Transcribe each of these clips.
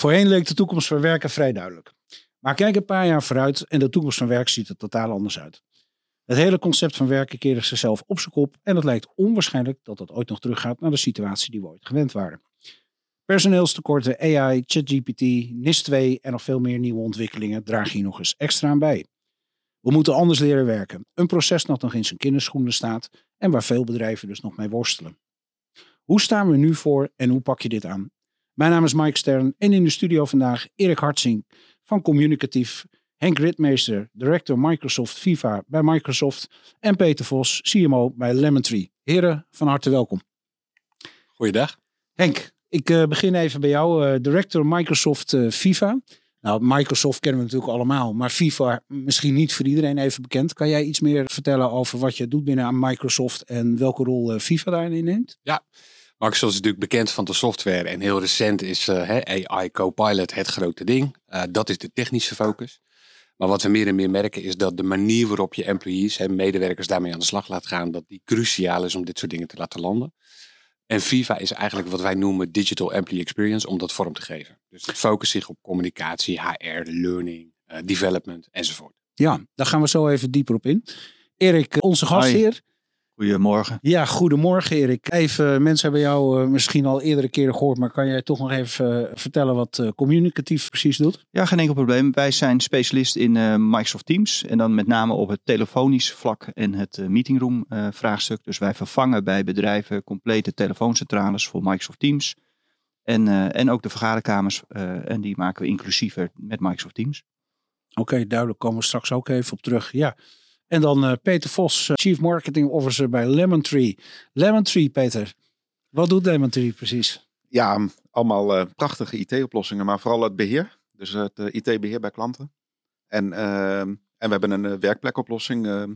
Voorheen leek de toekomst van werken vrij duidelijk. Maar kijk een paar jaar vooruit en de toekomst van werk ziet er totaal anders uit. Het hele concept van werken keerde zichzelf op zijn kop en het lijkt onwaarschijnlijk dat dat ooit nog teruggaat naar de situatie die we ooit gewend waren. Personeelstekorten, AI, ChatGPT, NIS2 en nog veel meer nieuwe ontwikkelingen dragen hier nog eens extra aan bij. We moeten anders leren werken. Een proces dat nog in zijn kinderschoenen staat en waar veel bedrijven dus nog mee worstelen. Hoe staan we nu voor en hoe pak je dit aan? Mijn naam is Mike Stern en in de studio vandaag Erik Hartzing van Communicatief, Henk Ritmeester, Director Microsoft FIFA bij Microsoft en Peter Vos, CMO bij Lemontree. Heren, van harte welkom. Goeiedag. Henk, ik uh, begin even bij jou, uh, Director Microsoft uh, FIFA. Nou, Microsoft kennen we natuurlijk allemaal, maar FIFA misschien niet voor iedereen even bekend. Kan jij iets meer vertellen over wat je doet binnen aan Microsoft en welke rol FIFA daarin neemt? Ja, Microsoft is natuurlijk bekend van de software en heel recent is uh, AI Copilot het grote ding. Uh, dat is de technische focus. Maar wat we meer en meer merken is dat de manier waarop je employees en medewerkers daarmee aan de slag laat gaan, dat die cruciaal is om dit soort dingen te laten landen. En Viva is eigenlijk wat wij noemen Digital Employee Experience om dat vorm te geven. Dus het focust zich op communicatie, HR, learning, uh, development enzovoort. Ja, daar gaan we zo even dieper op in. Erik, onze gastheer. Goedemorgen. Ja, goedemorgen Erik. Even, mensen hebben jou uh, misschien al eerdere keren gehoord, maar kan jij toch nog even uh, vertellen wat communicatief precies doet? Ja, geen enkel probleem. Wij zijn specialist in Microsoft Teams en dan met name op het telefonisch vlak en het meetingroom vraagstuk. Dus wij vervangen bij bedrijven complete telefooncentrales voor Microsoft Teams. En, en ook de vergaderkamers en die maken we inclusiever met Microsoft Teams. Oké, okay, duidelijk. Komen we straks ook even op terug. Ja. En dan uh, Peter Vos, uh, Chief Marketing Officer bij Lemon Tree. Lemon Tree, Peter. Wat doet Lemon Tree precies? Ja, allemaal uh, prachtige IT-oplossingen, maar vooral het beheer. Dus het IT-beheer bij klanten. En, ehm, en we hebben een werkplekoplossing ehm,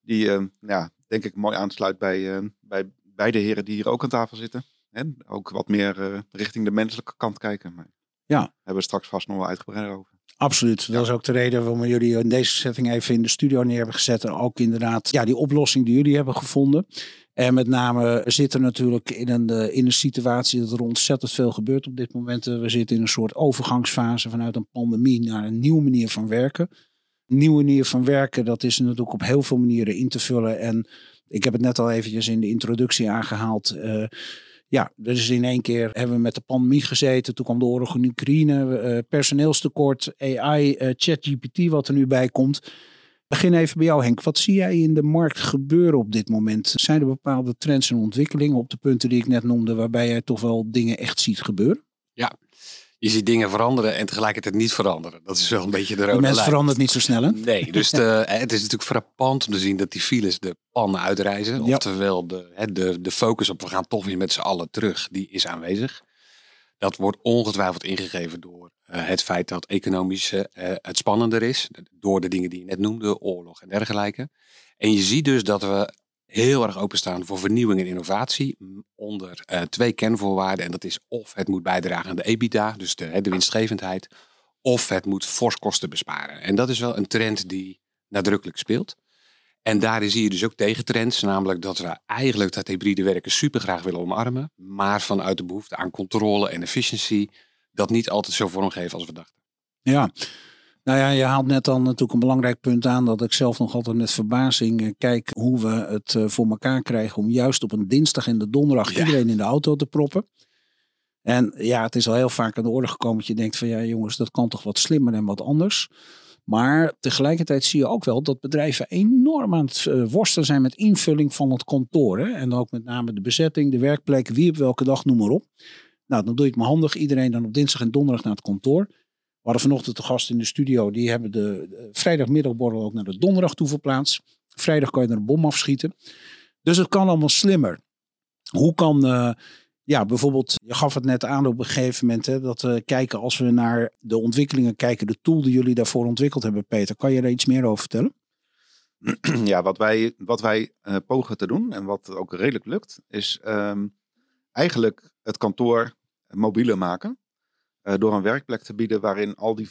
die, ehm, ja, denk ik, mooi aansluit bij, bij beide heren die hier ook aan tafel zitten. En ook wat meer richting de menselijke kant kijken. Maar ja. hebben we straks vast nog wel uitgebreider over. Absoluut. Dat is ook de reden waarom we jullie in deze setting even in de studio neer hebben gezet. En ook inderdaad ja, die oplossing die jullie hebben gevonden. En met name zitten natuurlijk in een, eh, in een situatie dat er ontzettend veel gebeurt op dit moment. We zitten in een soort overgangsfase vanuit een pandemie naar een nieuwe manier van werken. Een nieuwe manier van werken, dat is natuurlijk op heel veel manieren in te vullen. En ik heb het net al eventjes in de introductie aangehaald. Uh, ja, dus in één keer hebben we met de pandemie gezeten. Toen kwam de oorlog in Oekraïne, uh, personeelstekort, AI, uh, ChatGPT wat er nu bij komt. Begin even bij jou Henk. Wat zie jij in de markt gebeuren op dit moment? Zijn er bepaalde trends en ontwikkelingen op de punten die ik net noemde, waarbij jij toch wel dingen echt ziet gebeuren? Je ziet dingen veranderen en tegelijkertijd niet veranderen. Dat is wel een beetje de rode lijn. Mensen verandert niet zo snel hè? Nee, dus de, het is natuurlijk frappant om te zien dat die files de pannen uitreizen. Ja. Oftewel de, de, de focus op we gaan toch weer met z'n allen terug, die is aanwezig. Dat wordt ongetwijfeld ingegeven door uh, het feit dat economisch uh, het spannender is. Door de dingen die je net noemde, oorlog en dergelijke. En je ziet dus dat we heel erg openstaan voor vernieuwing en innovatie onder uh, twee kernvoorwaarden. En dat is of het moet bijdragen aan de EBITDA, dus de, de winstgevendheid, of het moet fors kosten besparen. En dat is wel een trend die nadrukkelijk speelt. En daarin zie je dus ook tegentrends, namelijk dat we eigenlijk dat hybride werken super graag willen omarmen, maar vanuit de behoefte aan controle en efficiëntie dat niet altijd zo vormgeven als we dachten. Ja, nou ja, je haalt net dan natuurlijk een belangrijk punt aan dat ik zelf nog altijd met verbazing eh, kijk hoe we het eh, voor elkaar krijgen om juist op een dinsdag en de donderdag iedereen in de auto te proppen. En ja, het is al heel vaak aan de orde gekomen dat je denkt van ja jongens, dat kan toch wat slimmer en wat anders. Maar tegelijkertijd zie je ook wel dat bedrijven enorm aan het eh, worstelen zijn met invulling van het kantoor. Hè? En ook met name de bezetting, de werkplek, wie op welke dag, noem maar op. Nou, dan doe je het maar handig. Iedereen dan op dinsdag en donderdag naar het kantoor. We hadden vanochtend de gast in de studio. Die hebben de, de vrijdagmiddagborrel ook naar de donderdag toe verplaatst. Vrijdag kan je er een bom afschieten. Dus het kan allemaal slimmer. Hoe kan uh, Ja, bijvoorbeeld, je gaf het net aan op een gegeven moment, hè, dat we kijken als we naar de ontwikkelingen kijken, de tool die jullie daarvoor ontwikkeld hebben, Peter. Kan je daar iets meer over vertellen? Ja, wat wij, wat wij pogen te doen en wat ook redelijk lukt, is um, eigenlijk het kantoor mobieler maken. Uh, door een werkplek te bieden waarin al die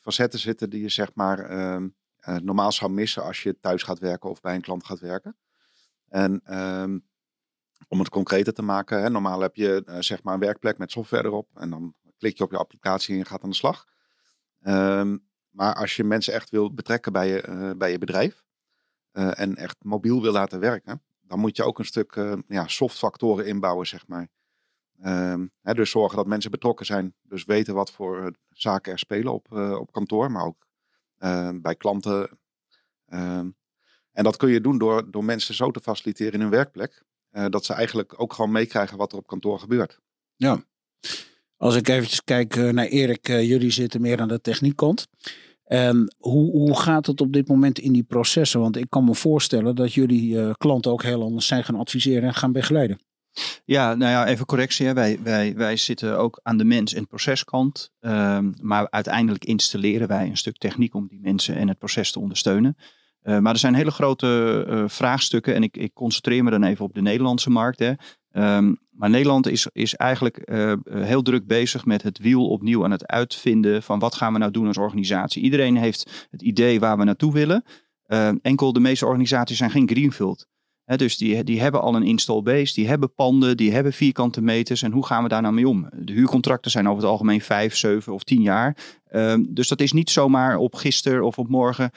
facetten zitten die je zeg maar uh, uh, normaal zou missen als je thuis gaat werken of bij een klant gaat werken. En um, om het concreter te maken, hè, normaal heb je zeg maar een werkplek met software erop en dan klik je op je applicatie en je gaat aan de slag. Um, maar als je mensen echt wil betrekken bij je, bij je bedrijf en echt mobiel wil laten werken, dan moet je ook een stuk ja, softfactoren inbouwen, zeg maar. Um, hè, dus zorgen dat mensen betrokken zijn. Dus weten wat voor uh, zaken er spelen op, uh, op kantoor, maar ook uh, bij klanten. Um, en dat kun je doen door, door mensen zo te faciliteren in hun werkplek. Eh, dat ze eigenlijk ook gewoon meekrijgen wat er op kantoor gebeurt. Ja. Als ik eventjes kijk naar Erik, jullie zitten meer aan de techniekkant. En hoe, hoe gaat het op dit moment in die processen? Want ik kan me voorstellen dat jullie klanten ook heel anders zijn gaan adviseren en gaan begeleiden. Ja, nou ja, even correctie. Wij, wij, wij zitten ook aan de mens- en proceskant. Um, maar uiteindelijk installeren wij een stuk techniek om die mensen en het proces te ondersteunen. Uh, maar er zijn hele grote uh, vraagstukken en ik, ik, concentreer me dan even op de Nederlandse markt. Hè. Um, maar Nederland is, is eigenlijk uh, heel druk bezig met het wiel opnieuw aan het uitvinden van wat gaan we nou doen als organisatie. Iedereen heeft het idee waar we naartoe willen. Ehm, enkel de meeste organisaties zijn geen greenfield dus die, die hebben al een install base, die hebben panden, die hebben vierkante meters. En hoe gaan we daar nou mee om? De huurcontracten zijn over het algemeen vijf, zeven of tien jaar. Um, dus dat is niet zomaar op gisteren of op morgen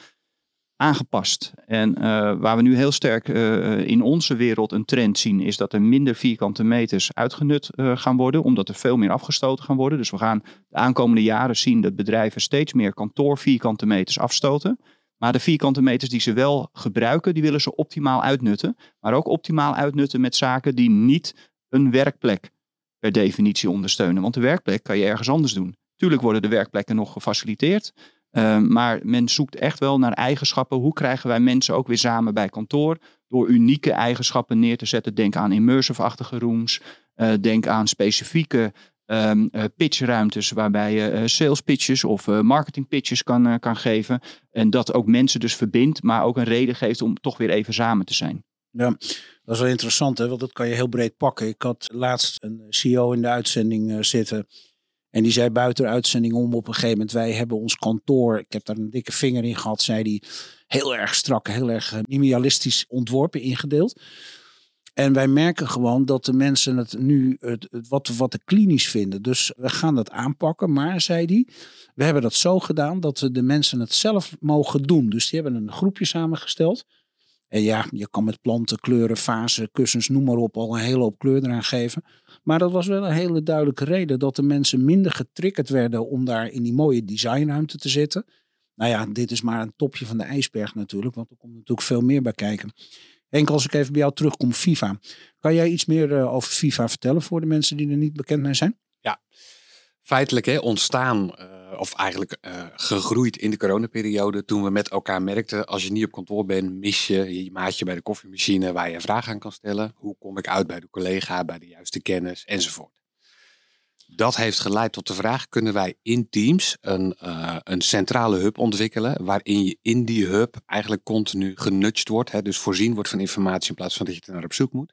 aangepast. En uh, waar we nu heel sterk uh, in onze wereld een trend zien, is dat er minder vierkante meters uitgenut gaan worden, omdat er veel meer afgestoten gaan worden. Dus we gaan de aankomende jaren zien dat bedrijven steeds meer kantoor vierkante meters afstoten. Maar de vierkante meters die ze wel gebruiken, die willen ze optimaal uitnutten. Maar ook optimaal uitnutten met zaken die niet een werkplek per definitie ondersteunen. Want de werkplek kan je ergens anders doen. Tuurlijk worden de werkplekken nog gefaciliteerd. Uh, maar men zoekt echt wel naar eigenschappen. Hoe krijgen wij mensen ook weer samen bij kantoor? Door unieke eigenschappen neer te zetten. Denk aan immersive-achtige rooms. Uh, denk aan specifieke um, uh, pitchruimtes waarbij je uh, sales pitches of uh, marketing pitches kan, kan geven. En dat ook mensen dus verbindt, maar ook een reden geeft om toch weer even samen te zijn. Ja, dat is wel interessant, hè? want dat kan je heel breed pakken. Ik had laatst een CEO in de uitzending zitten. En die zei buiten de uitzending om op een gegeven moment, wij hebben ons kantoor, ik heb daar een dikke vinger in gehad, zei die heel erg strak, heel erg minimalistisch ontworpen, ingedeeld. En wij merken gewoon dat de mensen het nu het, wat, wat te klinisch vinden. Dus we gaan dat aanpakken. Maar, zei hij, we hebben dat zo gedaan dat de mensen het zelf mogen doen. Dus die hebben een groepje samengesteld. En ja, je kan met planten, kleuren, fasen, kussens, noem maar op, al een hele hoop kleur eraan geven. Maar dat was wel een hele duidelijke reden dat de mensen minder getriggerd werden om daar in die mooie designruimte te zitten. Nou ja, dit is maar een topje van de ijsberg natuurlijk, want er komt natuurlijk veel meer bij kijken. Henk, als ik even bij jou terugkom, FIFA. Kan jij iets meer uh, over FIFA vertellen voor de mensen die er niet bekend mee zijn? Ja, feitelijk hè, ontstaan, uh, of eigenlijk uh, gegroeid in de coronaperiode. Toen we met elkaar merkten, als je niet op kantoor bent, mis je je maatje bij de koffiemachine waar je vragen aan kan stellen. Hoe kom ik uit bij de collega, bij de juiste kennis enzovoort. Dat heeft geleid tot de vraag: kunnen wij in Teams een, uh, een centrale hub ontwikkelen, waarin je in die hub eigenlijk continu genudged wordt, hè, dus voorzien wordt van informatie in plaats van dat je er naar op zoek moet.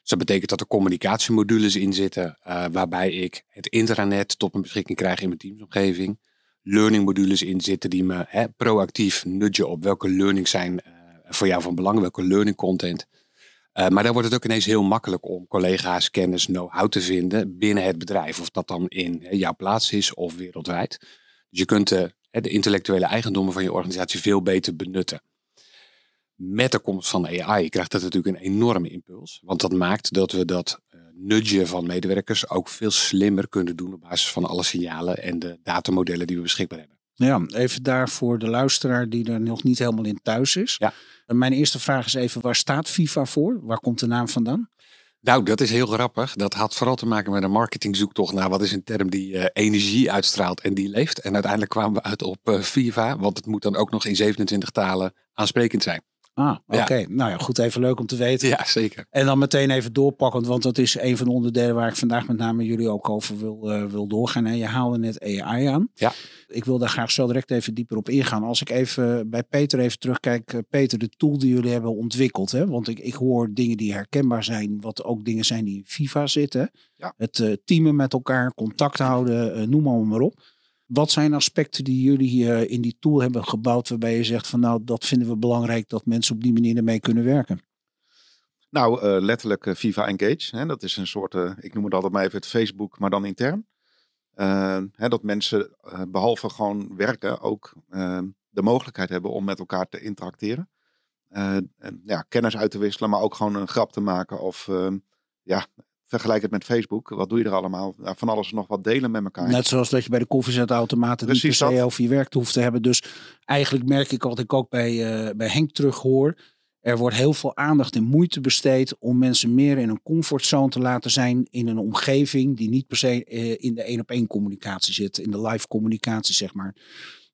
Dus dat betekent dat er communicatiemodules in zitten, uh, waarbij ik het intranet tot mijn beschikking krijg in mijn teamsomgeving. Learning modules in zitten die me hè, proactief nudgen op welke learnings zijn uh, voor jou van belang, welke learning content. Uh, maar dan wordt het ook ineens heel makkelijk om collega's, kennis, know-how te vinden binnen het bedrijf. Of dat dan in jouw plaats is of wereldwijd. Dus je kunt uh, de intellectuele eigendommen van je organisatie veel beter benutten. Met de komst van AI krijgt dat natuurlijk een enorme impuls. Want dat maakt dat we dat uh, nudgen van medewerkers ook veel slimmer kunnen doen op basis van alle signalen en de datamodellen die we beschikbaar hebben. Ja, even daar voor de luisteraar die er nog niet helemaal in thuis is. Ja. Mijn eerste vraag is even, waar staat FIFA voor? Waar komt de naam vandaan? Nou, dat is heel grappig. Dat had vooral te maken met een marketingzoektocht naar wat is een term die uh, energie uitstraalt en die leeft. En uiteindelijk kwamen we uit op uh, FIFA, want het moet dan ook nog in 27 talen aansprekend zijn. Ah, oké. Ja. Nou ja, goed, even leuk om te weten. Ja, zeker. En dan meteen even doorpakkend, want dat is een van de onderdelen waar ik vandaag met name jullie ook over wil, eh, wil doorgaan. En je haalde net AI aan. Ja. Ik wil daar graag zo direct even dieper op ingaan. Als ik even bij Peter even terugkijk. eh, Peter, de tool die jullie hebben ontwikkeld. Hè? Want ik, ik hoor dingen die herkenbaar zijn, wat ook dingen zijn die in FIFA zitten. Ja. Het eh, teamen met elkaar, contact houden, eh, noem maar, maar op. Wat zijn aspecten die jullie eh, in die tool hebben gebouwd waarbij je zegt van nou dat vinden we belangrijk dat mensen op die manier ermee kunnen werken? Nou, eh, letterlijk eh, Viva Engage. Hè, dat is een soort, ik noem het altijd maar even het Facebook, maar dan intern. Hè, dat mensen eh, behalve gewoon werken ook de mogelijkheid hebben om met elkaar te interacteren. En, ja, kennis uit te wisselen, maar ook gewoon een grap te maken. Of ja, vergelijk het met Facebook. Wat doe je er allemaal? Ja, van alles en nog wat delen met elkaar. Net zoals dat je bij de koffiezetautomaten niet per se over je werk hoeft te hebben. Dus eigenlijk merk ik wat ik ook bij, eh, bij Henk terug hoor. Er wordt heel veel aandacht en moeite besteed om mensen meer in een comfortzone te laten zijn in een omgeving die niet per se eh, in de één op één communicatie zit, in de live communicatie zeg maar.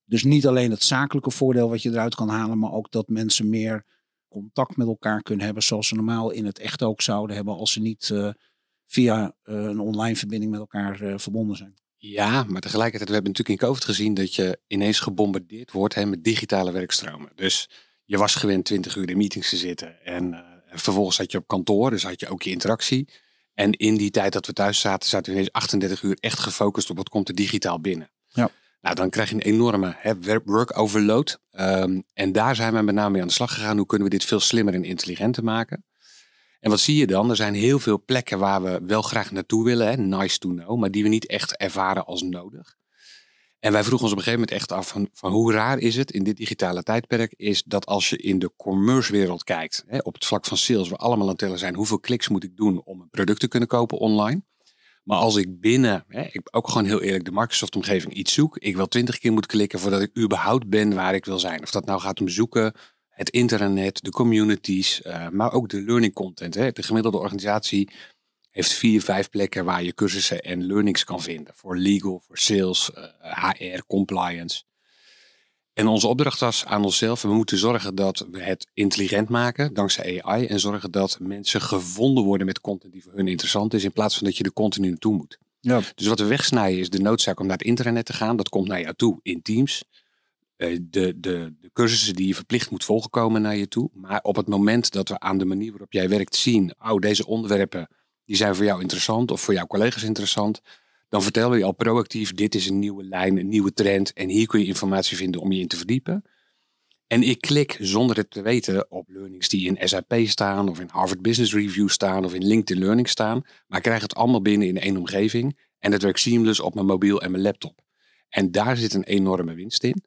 Dus niet alleen het zakelijke voordeel wat je eruit kan halen, maar ook dat mensen meer contact met elkaar kunnen hebben zoals ze normaal in het echt ook zouden hebben als ze niet eh, via eh, een online verbinding met elkaar eh, verbonden zijn. Ja, maar tegelijkertijd, we hebben natuurlijk in COVID gezien dat je ineens gebombardeerd wordt hè, met digitale werkstromen. Dus je was gewend 20 uur in meetings te zitten en eh, vervolgens zat je op kantoor, dus had je ook je interactie. En in die tijd dat we thuis zaten, zaten we ineens 38 uur echt gefocust op wat komt er digitaal binnen. Ja. Nou, dan krijg je een enorme hè, work- work overload. Ehm, en daar zijn we met name mee aan de slag gegaan. Hoe kunnen we dit veel slimmer en intelligenter maken? En wat zie je dan? Er zijn heel veel plekken waar we wel graag naartoe willen. Hè? Nice to know. Maar die we niet echt ervaren als nodig. En wij vroegen ons op een gegeven moment echt af van, van hoe raar is het in dit digitale tijdperk is dat als je in de commerce wereld kijkt, hè, op het vlak van sales, we allemaal aan tellen zijn, hoeveel kliks moet ik doen om een product te kunnen kopen online? Maar als ik binnen, hè, ik ook gewoon heel eerlijk, de Microsoft omgeving iets zoek, ik wel twintig keer moet klikken voordat ik überhaupt ben waar ik wil zijn. Of dat nou gaat om zoeken, het internet, de communities, eh, maar ook de learning content. Hè. De gemiddelde organisatie heeft vier, vijf plekken waar je cursussen en learnings kan vinden. Voor legal, voor sales, eh, HR, compliance. En onze opdracht was aan onszelf, we moeten zorgen dat we het intelligent maken, dankzij AI. En zorgen dat mensen gevonden worden met content die voor hun interessant is, in plaats van dat je er continu naartoe moet. Ja. Dus wat we wegsnijden is de noodzaak om naar het internet te gaan. Dat komt naar jou toe in Teams. Eh, De, de, de cursussen die je verplicht moet volgen komen naar je toe. Maar op het moment dat we aan de manier waarop jij werkt zien, oh deze onderwerpen die zijn voor jou interessant of voor jouw collega's interessant. Dan vertellen we je al proactief, dit is een nieuwe lijn, een nieuwe trend. En hier kun je informatie vinden om je in te verdiepen. En ik klik zonder het te weten op learnings die in SAP staan of in Harvard Business Review staan of in LinkedIn Learning staan. Maar ik krijg het allemaal binnen in één omgeving. En het werkt seamless op mijn mobiel en mijn laptop. En daar zit een enorme winst in.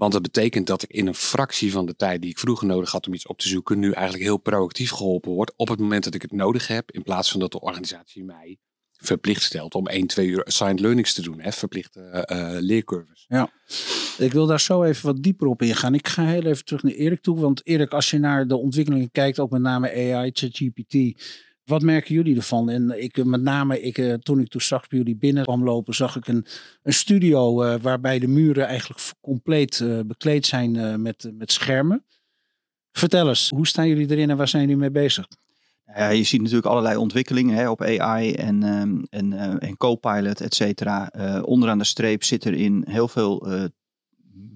Want dat betekent dat ik in een fractie van de tijd die ik vroeger nodig had om iets op te zoeken, nu eigenlijk heel proactief geholpen word op het moment dat ik het nodig heb. In plaats van dat de organisatie mij verplicht stelt om 1, 2 uur assigned learnings te doen. Hè, verplichte eh, leercurves. Ik wil daar zo even wat dieper op ingaan. Ik ga heel even terug naar Erik toe. Want Erik, als je naar de ontwikkelingen kijkt, ook met name AI, ChatGPT. Wat merken jullie ervan? En ik, met name, ik, eh, toen ik toen straks bij jullie binnen kwam lopen, zag ik een, een studio eh, waarbij de muren eigenlijk compleet eh, bekleed zijn met, met schermen. Vertel eens, hoe staan jullie erin en waar zijn jullie mee bezig? Ja, je ziet natuurlijk allerlei ontwikkelingen hè, op AI en, ehm, en, en Copilot, et cetera. Onderaan de streep zit er in heel veel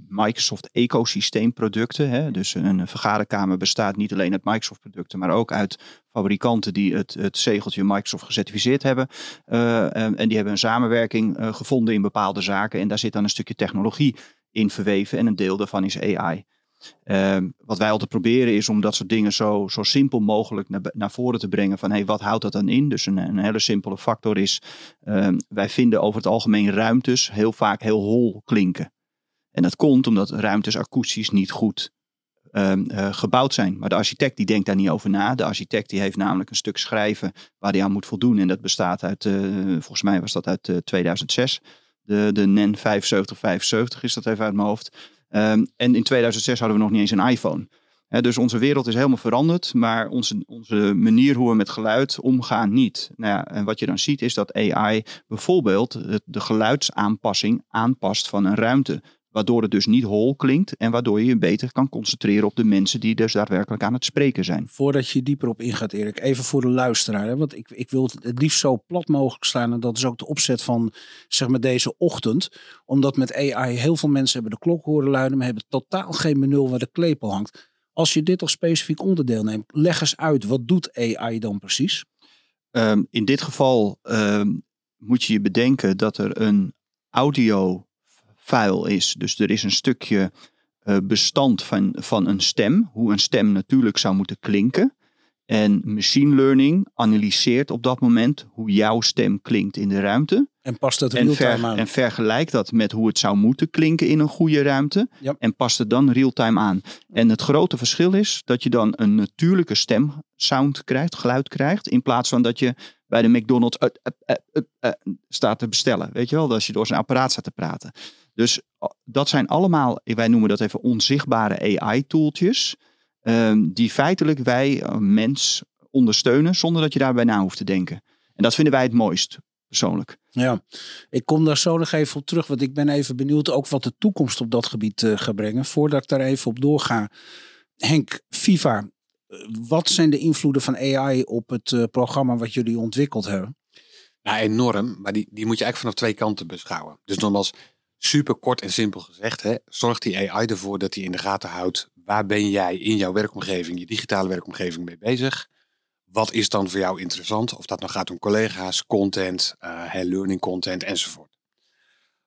Microsoft ecosysteemproducten. Dus een vergaderkamer bestaat niet alleen uit Microsoft producten, maar ook uit fabrikanten die het, het zegeltje Microsoft gecertificeerd hebben. Eh, en en die hebben een samenwerking eh, gevonden in bepaalde zaken. En daar zit dan een stukje technologie in verweven en een deel daarvan is AI. Ehm, wat wij altijd proberen is om dat soort dingen zo, zo simpel mogelijk naar, naar voren te brengen. Van hey, wat houdt dat dan in? Dus een, een hele simpele factor is, ehm, wij vinden over het algemeen ruimtes heel vaak heel hol klinken. En dat komt omdat ruimtes akoestisch niet goed ehm, eh, gebouwd zijn. Maar de architect die denkt daar niet over na. De architect die heeft namelijk een stuk schrijven waar hij aan moet voldoen. En dat bestaat uit, eh, volgens mij was dat uit eh, 2006. De, de NEN 7575 is dat even uit mijn hoofd. Ehm, en in 2006 hadden we nog niet eens een iPhone. Dus onze wereld is helemaal veranderd, maar onze, onze manier hoe we met geluid omgaan niet. Nou ja, en wat je dan ziet is dat AI bijvoorbeeld de geluidsaanpassing aanpast van een ruimte. Waardoor het dus niet hol klinkt en waardoor je je beter kan concentreren op de mensen die dus daadwerkelijk aan het spreken zijn. Voordat je dieper op ingaat, Erik, even voor de luisteraar. Hè? Want ik, ik wil het het liefst zo plat mogelijk slaan. En dat is ook de opzet van zeg maar, deze ochtend. Omdat met AI heel veel mensen hebben de klok horen luiden, maar hebben totaal geen benul waar de klepel hangt. Als je dit als specifiek onderdeel neemt, leg eens uit, wat doet AI dan precies? Ehm, in dit geval ehm, moet je je bedenken dat er een audio file is. Dus er is een stukje eh, bestand van, van een stem, hoe een stem natuurlijk zou moeten klinken. En machine learning analyseert op dat moment hoe jouw stem klinkt in de ruimte. En past dat En, real-time ver- aan? en vergelijkt dat met hoe het zou moeten klinken in een goede ruimte. Ja. En past het dan real-time aan. En het grote verschil is dat je dan een natuurlijke stemsound krijgt, geluid krijgt. In plaats van dat je bij de McDonald's eh, eh, staat te bestellen. Weet je wel, als je door zijn apparaat staat te praten. Dus eh, dat zijn allemaal, wij noemen dat even onzichtbare AI-tooltjes. ehm, die feitelijk wij, mens, ondersteunen zonder dat je daarbij na hoeft te denken. En dat vinden wij het mooist, persoonlijk. Ja, ik kom daar zo nog even op terug, want ik ben even benieuwd ook wat de toekomst op dat gebied eh, gaat brengen. Voordat ik daar even op doorga. Henk, FIFA, eh, wat zijn de invloeden van AI op het programma wat jullie ontwikkeld hebben? Nou, enorm. Maar die, die moet je eigenlijk vanaf twee kanten beschouwen. Dus nogmaals, super kort en simpel gezegd. Hè, zorgt die AI ervoor dat hij in de gaten houdt... waar ben jij in jouw werkomgeving, je digitale werkomgeving mee bezig? Wat is dan voor jou interessant? Of dat nou gaat om collega's, content, hè, learning content enzovoort.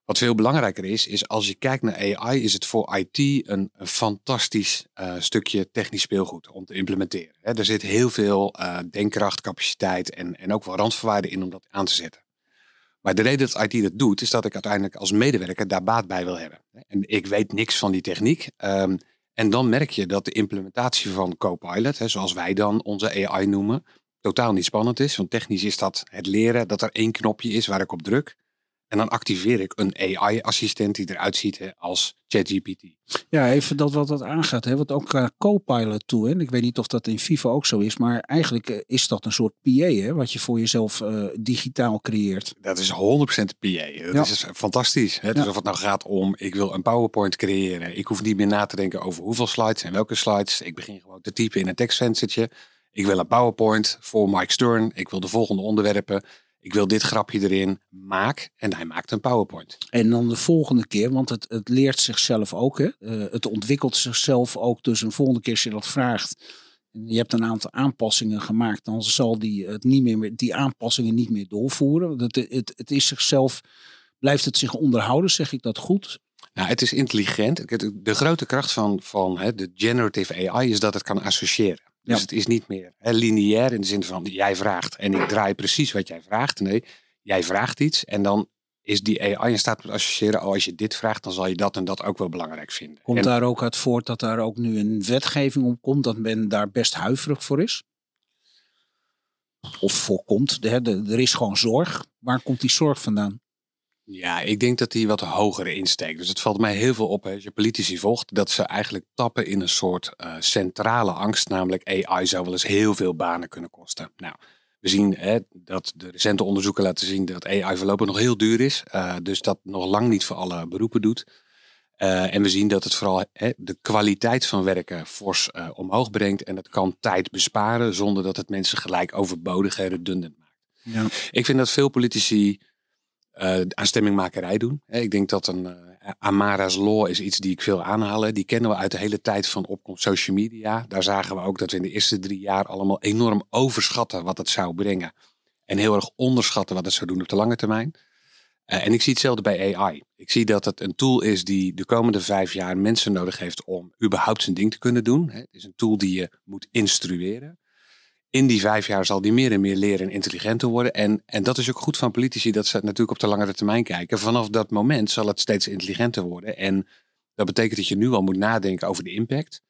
Wat veel belangrijker is, is als je kijkt naar AI, is het voor IT een, fantastisch eh, stukje technisch speelgoed om te implementeren. Er zit heel veel eh, denkkracht, capaciteit en, en ook wel randvoorwaarden in om dat aan te zetten. Maar de reden dat IT dat doet, is dat ik uiteindelijk als medewerker daar baat bij wil hebben. En ik weet niks van die techniek. Ehm, en dan merk je dat de implementatie van Copilot, hè, zoals wij dan onze AI noemen, totaal niet spannend is. Want technisch is dat het leren dat er één knopje is waar ik op druk. En dan activeer ik een AI-assistent die eruit ziet hè, als ChatGPT. Ja, even dat wat dat aangaat. Hè? Want ook uh, Copilot toe. Hè? En ik weet niet of dat in FIFA ook zo is. Maar eigenlijk eh, is dat een soort PA. Hè? Wat je voor jezelf eh, digitaal creëert. Dat is 100% PA. Dat Ja. is fantastisch. Hè? Dus Ja. of het nou gaat om, ik wil een PowerPoint creëren. Ik hoef niet meer na te denken over hoeveel slides en welke slides. Ik begin gewoon te typen in een tekstvenstertje. Ik wil een PowerPoint voor Mike Stern. Ik wil de volgende onderwerpen. Ik wil dit grapje erin. Maak. En hij maakt een PowerPoint. En dan de volgende keer, want het, het leert zichzelf ook. Hè? Eh, het ontwikkelt zichzelf ook. Dus een volgende keer als je dat vraagt. En je hebt een aantal aanpassingen gemaakt. Dan zal die, het niet meer, die aanpassingen niet meer doorvoeren. Het, het, het is zichzelf, blijft het zich onderhouden, zeg ik dat goed? Nou, het is intelligent. De grote kracht van, van hè, de generative AI is dat het kan associëren. Dus Ja. het is niet meer hè, lineair in de zin van jij vraagt en ik draai precies wat jij vraagt. Nee, jij vraagt iets en dan is die AI in staat om te associëren. Oh, als je dit vraagt, dan zal je dat en dat ook wel belangrijk vinden. Komt En- daar ook uit voort dat daar ook nu een wetgeving om komt, dat men daar best huiverig voor is? Of voorkomt. De, de, er is gewoon zorg. Waar komt die zorg vandaan? Ja, ik denk dat die wat hoger insteekt. Dus het valt mij heel veel op als je politici volgt, dat ze eigenlijk tappen in een soort eh, centrale angst, namelijk AI zou wel eens heel veel banen kunnen kosten. Nou, we zien hè, dat de recente onderzoeken laten zien dat AI voorlopig nog heel duur is, eh, dus dat nog lang niet voor alle beroepen doet. Eh, en we zien dat het vooral hè, de kwaliteit van werken fors omhoog brengt en het kan tijd besparen zonder dat het mensen gelijk overbodig en redundant maakt. Ja. Ik vind dat veel politici eh aan stemmingmakerij doen. Ik denk dat een eh, Amara's Law is iets die ik veel aanhaal. Die kennen we uit de hele tijd van opkomst social media. Daar zagen we ook dat we in de eerste drie jaar allemaal enorm overschatten wat het zou brengen. En heel erg onderschatten wat het zou doen op de lange termijn. Eh, en ik zie hetzelfde bij AI. Ik zie dat het een tool is die de komende vijf jaar mensen nodig heeft om überhaupt zijn ding te kunnen doen. Het is een tool die je moet instrueren. In die vijf jaar zal die meer en meer leren en intelligenter worden. En, en dat is ook goed van politici, dat ze natuurlijk op de langere termijn kijken. Vanaf dat moment zal het steeds intelligenter worden. En dat betekent dat je nu al moet nadenken over de impact.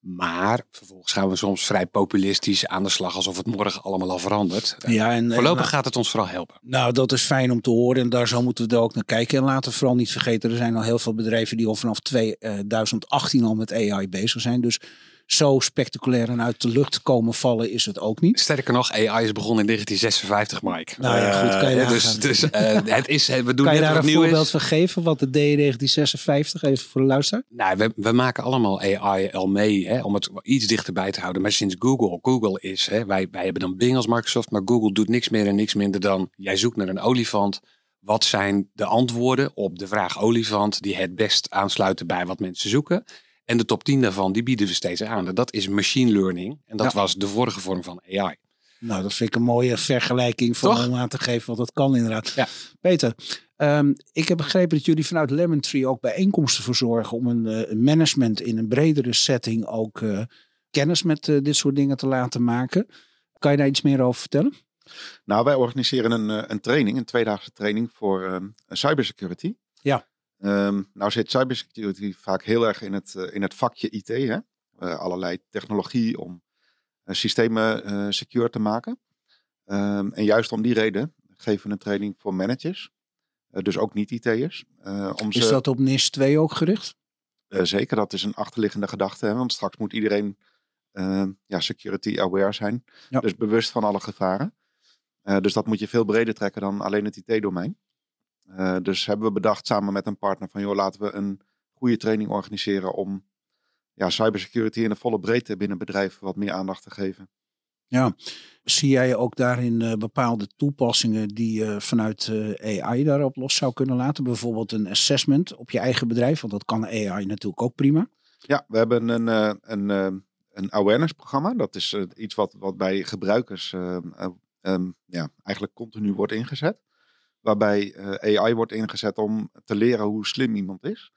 Maar vervolgens gaan we soms vrij populistisch aan de slag alsof het morgen allemaal al verandert. Ja, en, Voorlopig nou, gaat het ons vooral helpen. nou, dat is fijn om te horen en daar zo moeten we er ook naar kijken. En laten we vooral niet vergeten, er zijn al heel veel bedrijven die al vanaf 2018 al met AI bezig zijn. Dus zo spectaculair en uit de lucht komen vallen is het ook niet. Sterker nog, AI is begonnen in 1956, Mike. Nou ja, goed, kan je Uh, dus dus uh, het is, we doen kan je daar een voorbeeld is. van geven? Wat de D 1956, even voor de luisteraar. Nou, we, we maken allemaal AI al mee, hè, om het iets dichterbij te houden. Maar sinds Google, Google is, hè, wij, wij hebben dan Bing als Microsoft, maar Google doet niks meer en niks minder dan, jij zoekt naar een olifant. Wat zijn de antwoorden op de vraag olifant die het best aansluiten bij wat mensen zoeken? En de top 10 daarvan, die bieden we steeds aan. Dat is machine learning. En dat Ja. was de vorige vorm van AI. Nou, dat vind ik een mooie vergelijking Toch? om aan te geven wat dat kan inderdaad. Ja. Peter, ehm, ik heb begrepen dat jullie vanuit Lemon Tree ook bijeenkomsten verzorgen om een, eh, management in een bredere setting ook eh, kennis met eh, dit soort dingen te laten maken. Kan je daar iets meer over vertellen? Nou, wij organiseren een, een training, een tweedaagse training voor ehm, cybersecurity. Ja. Ehm, nou zit cybersecurity vaak heel erg in het, eh, in het vakje IT. Hè? Eh, allerlei technologie om eh, systemen secure te maken. Ehm, en juist om die reden geven we een training voor managers. Dus ook niet-IT'ers. eh, om Is ze, dat op NIS 2 ook gericht? zeker, dat is een achterliggende gedachte. Hè? Want straks moet iedereen ehm, ja, security aware zijn. Ja. Dus bewust van alle gevaren. Dus dat moet je veel breder trekken dan alleen het IT-domein. Eh, dus hebben we bedacht samen met een partner van... joh, laten we een goede training organiseren... om ja, cybersecurity in de volle breedte binnen bedrijven wat meer aandacht te geven. Ja. Zie jij ook daarin eh, bepaalde toepassingen die je vanuit eh, AI daarop los zou kunnen laten? Bijvoorbeeld een assessment op je eigen bedrijf, want dat kan AI natuurlijk ook prima. Ja, we hebben een, een, een awareness programma. Dat is iets wat, wat bij gebruikers eh, eh, ehm, ja, eigenlijk continu wordt ingezet. Waarbij eh, AI wordt ingezet om te leren hoe slim iemand is.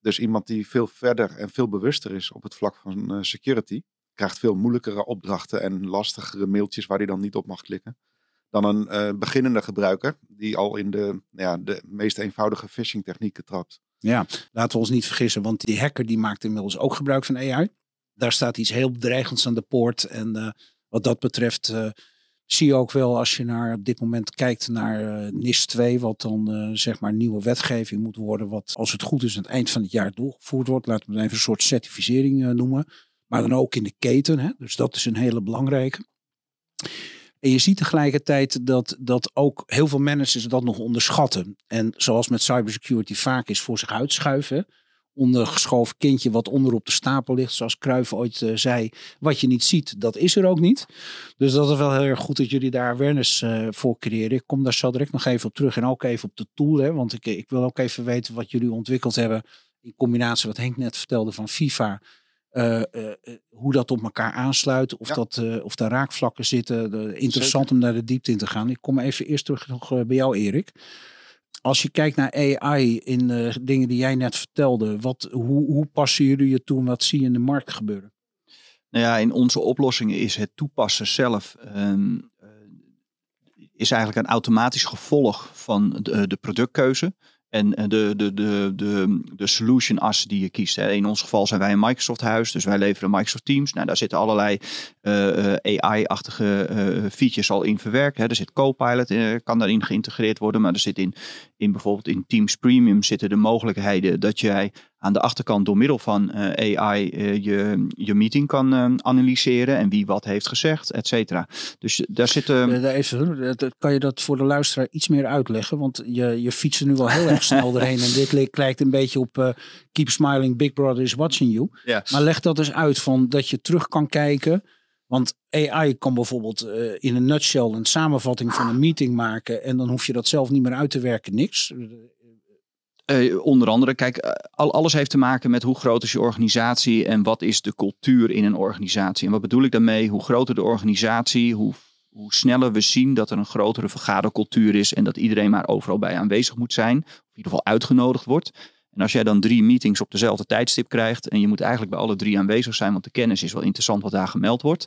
Dus iemand die veel verder en veel bewuster is op het vlak van eh, security. Krijgt veel moeilijkere opdrachten en lastigere mailtjes waar hij dan niet op mag klikken. Dan een eh, beginnende gebruiker die al in de, nou ja, de meest eenvoudige phishing technieken trapt. Ja, laten we ons niet vergissen, want die hacker die maakt inmiddels ook gebruik van AI. Daar staat iets heel bedreigends aan de poort. En wat dat betreft zie je ook wel als je naar op dit moment kijkt naar eh, NIS 2, wat dan eh, zeg maar nieuwe wetgeving moet worden, wat als het goed is aan het eind van het jaar doorgevoerd wordt. Laten we het even een soort certificering eh, noemen. Maar dan ook in de keten. Hè? Dus dat is een hele belangrijke. En je ziet tegelijkertijd dat, dat ook heel veel managers dat nog onderschatten. En zoals met cybersecurity vaak is voor zich uitschuiven. Ondergeschoven kindje wat onder op de stapel ligt. Zoals Cruijff ooit eh, zei. Wat je niet ziet, dat is er ook niet. Dus dat is wel heel erg goed dat jullie daar awareness eh, voor creëren. Ik kom daar zo direct nog even op terug. En ook even op de tool. Hè, want ik, ik wil ook even weten wat jullie ontwikkeld hebben. In combinatie wat Henk net vertelde van FIFA. eh, hoe dat op elkaar aansluit. Of, Ja. dat, of daar raakvlakken zitten. De- interessant om naar de diepte in te gaan. Ik kom even eerst terug nog bij jou, Erik. Als je kijkt naar AI in eh, dingen die jij net vertelde. Wat, hoe, hoe passen jullie je toe wat zie je in de markt gebeuren? Nou ja, in onze oplossingen is het toepassen zelf ehm, eh, is eigenlijk een automatisch gevolg van de, de productkeuze. En eh, de, de, de, de, de solution as die je kiest. In ons geval zijn wij een Microsoft huis, dus wij leveren Microsoft Teams. Nou, daar zitten allerlei eh, eh, AI-achtige eh, features al in verwerkt. Hè. Er zit Copilot, eh, kan daarin geïntegreerd worden. Maar er zit in, in bijvoorbeeld in Teams Premium zitten de mogelijkheden dat jij aan de achterkant door middel van eh, AI eh, je, je meeting kan eh, analyseren en wie wat heeft gezegd, et cetera. Dus daar zitten... Daar even, kan je dat voor de luisteraar iets meer uitleggen? Want je, je fietst er nu wel heel erg snel doorheen. En dit li- lijkt een beetje op Keep Smiling, Big Brother is watching you. ja. Maar leg dat eens uit van dat je terug kan kijken. Want AI kan bijvoorbeeld eh, in een nutshell een samenvatting van een meeting maken. En dan hoef je dat zelf niet meer uit te werken, niks. Eh, onder andere, kijk, eh, al, alles heeft te maken met hoe groot is je organisatie en wat is de cultuur in een organisatie. En wat bedoel ik daarmee? Hoe groter de organisatie, hoe, hoe sneller we zien dat er een grotere vergadercultuur is en dat iedereen maar overal bij aanwezig moet zijn. Of in ieder geval uitgenodigd wordt. En als jij dan drie meetings op dezelfde tijdstip krijgt en je moet eigenlijk bij alle drie aanwezig zijn, want de kennis is wel interessant wat daar gemeld wordt,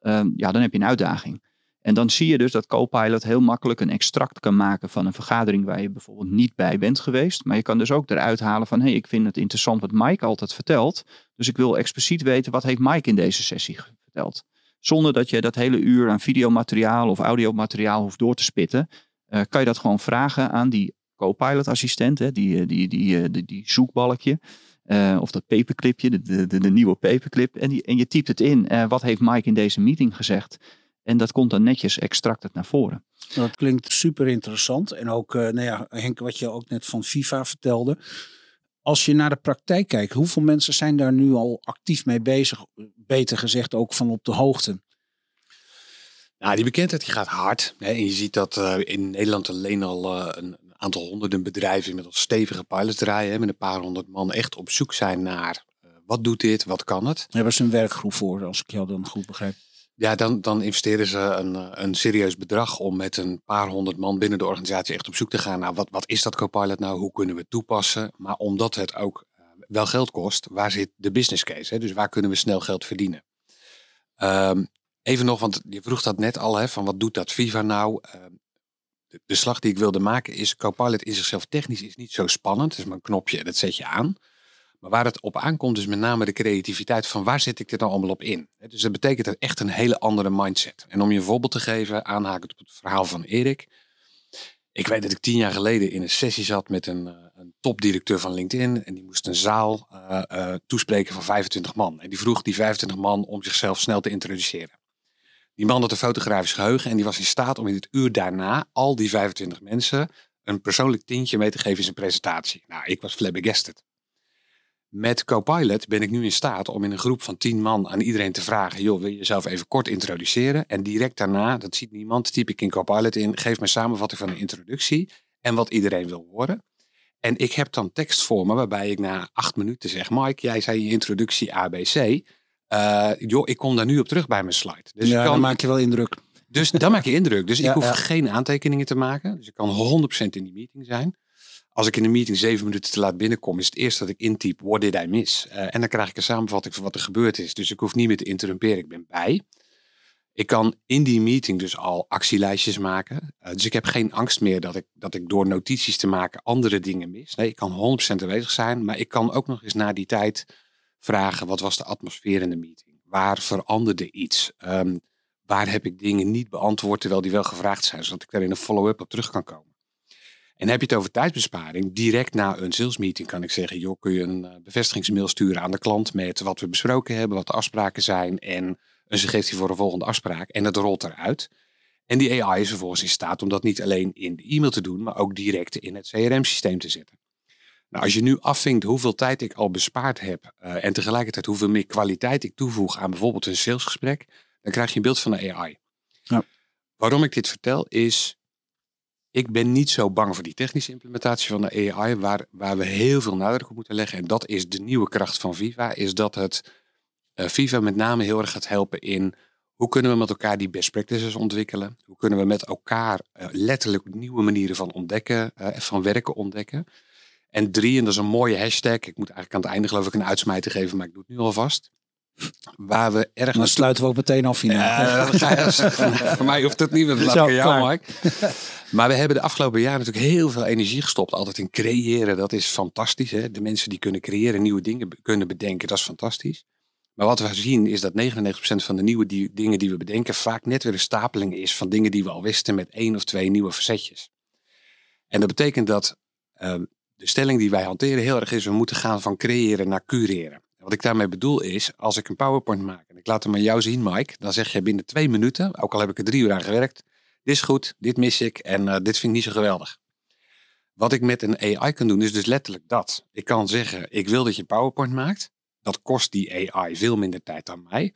eh, ja, dan heb je een uitdaging. En dan zie je dus dat Copilot heel makkelijk een extract kan maken van een vergadering waar je bijvoorbeeld niet bij bent geweest. Maar je kan dus ook eruit halen van, hé, hey, ik vind het interessant wat Mike altijd vertelt. Dus ik wil expliciet weten, wat heeft Mike in deze sessie verteld? Zonder dat je dat hele uur aan videomateriaal of audiomateriaal hoeft door te spitten, eh, kan je dat gewoon vragen aan die Copilot assistent, hè, die, eh, die, die, eh, die, die zoekbalkje. Uh, of dat paperclipje, de, de, de, nieuwe paperclip. En, die, en je typt het in. Uh, wat heeft Mike in deze meeting gezegd? En dat komt dan netjes extracted naar voren. Dat klinkt super interessant. En ook, uh, nou ja, Henk, wat je ook net van FIFA vertelde. Als je naar de praktijk kijkt, hoeveel mensen zijn daar nu al actief mee bezig? Beter gezegd, ook van op de hoogte. Nou, die bekendheid die gaat hard. Hè. En je ziet dat uh, in Nederland alleen al uh, een aantal honderden bedrijven met stevige pilots draaien. Met een paar honderd man echt op zoek zijn naar uh, wat doet dit, wat kan het. Daar hebben ze een werkgroep voor, als ik jou dan goed begrijp. Ja, dan, dan investeren ze een, een serieus bedrag om met een paar honderd man binnen de organisatie echt op zoek te gaan naar wat, wat is dat Copilot nou, hoe kunnen we het toepassen. Maar omdat het ook wel geld kost, waar zit de business case? Hè? Dus waar kunnen we snel geld verdienen? Um, Even nog, want je vroeg dat net al, hè, van wat doet dat Viva nou? Ehm, de, slag die ik wilde maken is, Copilot in zichzelf technisch is niet zo spannend. Het is maar een knopje en dat zet je aan. Maar waar het op aankomt is met name de creativiteit van waar zet ik dit nou allemaal op in? Dus dat betekent echt een hele andere mindset. En om je een voorbeeld te geven, aanhakend op het verhaal van Erik. Ik weet dat ik tien jaar geleden in een sessie zat met een, eh, een topdirecteur van LinkedIn. En die moest een zaal uh, uh, toespreken van 25 man. En die vroeg die 25 man om zichzelf snel te introduceren. Die man had een fotografisch geheugen en die was in staat om in het uur daarna al die 25 mensen een persoonlijk tintje mee te geven in zijn presentatie. Nou, ik was flabbergasted. Met Copilot ben ik nu in staat om in een groep van 10 man aan iedereen te vragen: joh, wil je jezelf even kort introduceren? En direct daarna, dat ziet niemand, typ ik in Copilot in, geef me samenvatting van een introductie en wat iedereen wil horen. En ik heb dan tekst voor me waarbij ik na acht minuten zeg: Mike, jij zei je introductie ABC. Uh, joh, ik kom daar nu op terug bij mijn slide. Dus ja, kan, dan maak je wel indruk. Dus dan maak je indruk. Dus ik hoef geen aantekeningen te maken. Dus ik kan 100% in die meeting zijn. Als ik in de meeting zeven minuten te laat binnenkom, is het eerst dat ik intyp, what did I miss? Uh, en dan krijg ik een samenvatting van wat er gebeurd is. Dus ik hoef niet meer te interrumperen, ik ben bij. Ik kan in die meeting dus al actielijstjes maken. Uh, dus ik heb geen angst meer dat ik, dat ik door notities te maken andere dingen mis. Nee, ik kan 100% aanwezig zijn. Maar ik kan ook nog eens na die tijd vragen, wat was de atmosfeer in de meeting? Waar veranderde iets? Um, waar heb ik dingen niet beantwoord terwijl die wel gevraagd zijn, zodat ik daar in een follow-up op terug kan komen? En heb je het over tijdsbesparing, direct na een salesmeeting kan ik zeggen, joh, kun je een uh, bevestigingsmail sturen aan de klant met wat we besproken hebben, wat de afspraken zijn en een suggestie voor een volgende afspraak. En dat rolt eruit. En die AI is vervolgens in staat om dat niet alleen in de e-mail te doen, maar ook direct in het CRM-systeem te zetten. Nou, als je nu afvinkt hoeveel tijd ik al bespaard heb uh, en tegelijkertijd hoeveel meer kwaliteit ik toevoeg aan bijvoorbeeld een salesgesprek, dan krijg je een beeld van de AI. Ja. Waarom ik dit vertel is, ik ben niet zo bang voor die technische implementatie van de AI, waar, waar we heel veel nadruk op moeten leggen. En dat is de nieuwe kracht van Viva, is dat het uh, Viva met name heel erg gaat helpen in hoe kunnen we met elkaar die best practices ontwikkelen? Hoe kunnen we met elkaar uh, letterlijk nieuwe manieren van ontdekken, van werken ontdekken? En drie, en dat is een mooie hashtag. Ik moet eigenlijk aan het einde geloof ik een uitsmijter geven, maar ik doe het nu alvast. Waar we ergens... Dan sluiten we ook meteen af. Ja, voor mij hoeft het niet, laat jou, Mike. Maar we hebben de afgelopen jaren natuurlijk heel veel energie gestopt. Altijd in creëren, dat is fantastisch. Hè? De mensen die kunnen creëren, nieuwe dingen kunnen bedenken, dat is fantastisch. Maar wat we zien is dat 99% van de nieuwe die, dingen die we bedenken vaak net weer een stapeling is van dingen die we al wisten met één of twee nieuwe verzetjes. En dat betekent dat um, de stelling die wij hanteren heel erg is, we moeten gaan van creëren naar cureren. Wat ik daarmee bedoel is, als ik een PowerPoint maak en ik laat hem aan jou zien, Mike, dan zeg je binnen twee minuten, ook al heb ik er drie uur aan gewerkt, dit is goed, dit mis ik en uh, dit vind ik niet zo geweldig. Wat ik met een AI kan doen, is dus letterlijk dat. Ik kan zeggen, ik wil dat je PowerPoint maakt. Dat kost die AI veel minder tijd dan mij.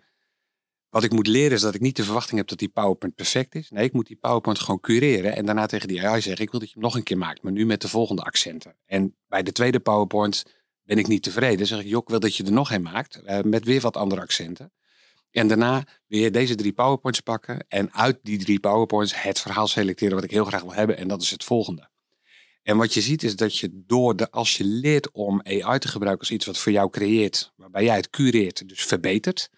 Wat ik moet leren is dat ik niet de verwachting heb dat die PowerPoint perfect is. Nee, ik moet die PowerPoint gewoon cureren en daarna tegen die AI zeggen: Ik wil dat je hem nog een keer maakt, maar nu met de volgende accenten. En bij de tweede PowerPoint ben ik niet tevreden. Dan zeg ik: Jok, wil dat je er nog een maakt uh, met weer wat andere accenten. En daarna weer deze drie PowerPoints pakken en uit die drie PowerPoints het verhaal selecteren wat ik heel graag wil hebben. En dat is het volgende. En wat je ziet is dat je door de, als je leert om AI te gebruiken als iets wat voor jou creëert, waarbij jij het cureert, dus verbetert,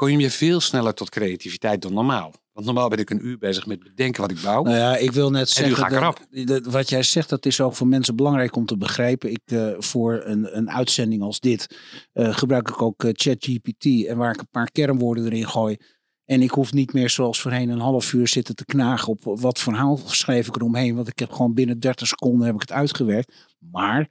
kom je veel sneller tot creativiteit dan normaal. Want normaal ben ik een uur bezig met bedenken wat ik bouw. Nou ja, ik wil net zeggen, dat, wat jij zegt, dat is ook voor mensen belangrijk om te begrijpen. Ik, uh, voor een, een uitzending als dit uh, gebruik ik ook uh, ChatGPT. En waar ik een paar kernwoorden erin gooi. En ik hoef niet meer zoals voorheen een half uur zitten te knagen op wat verhaal schrijf ik eromheen. Want ik heb gewoon binnen 30 seconden heb ik het uitgewerkt. Maar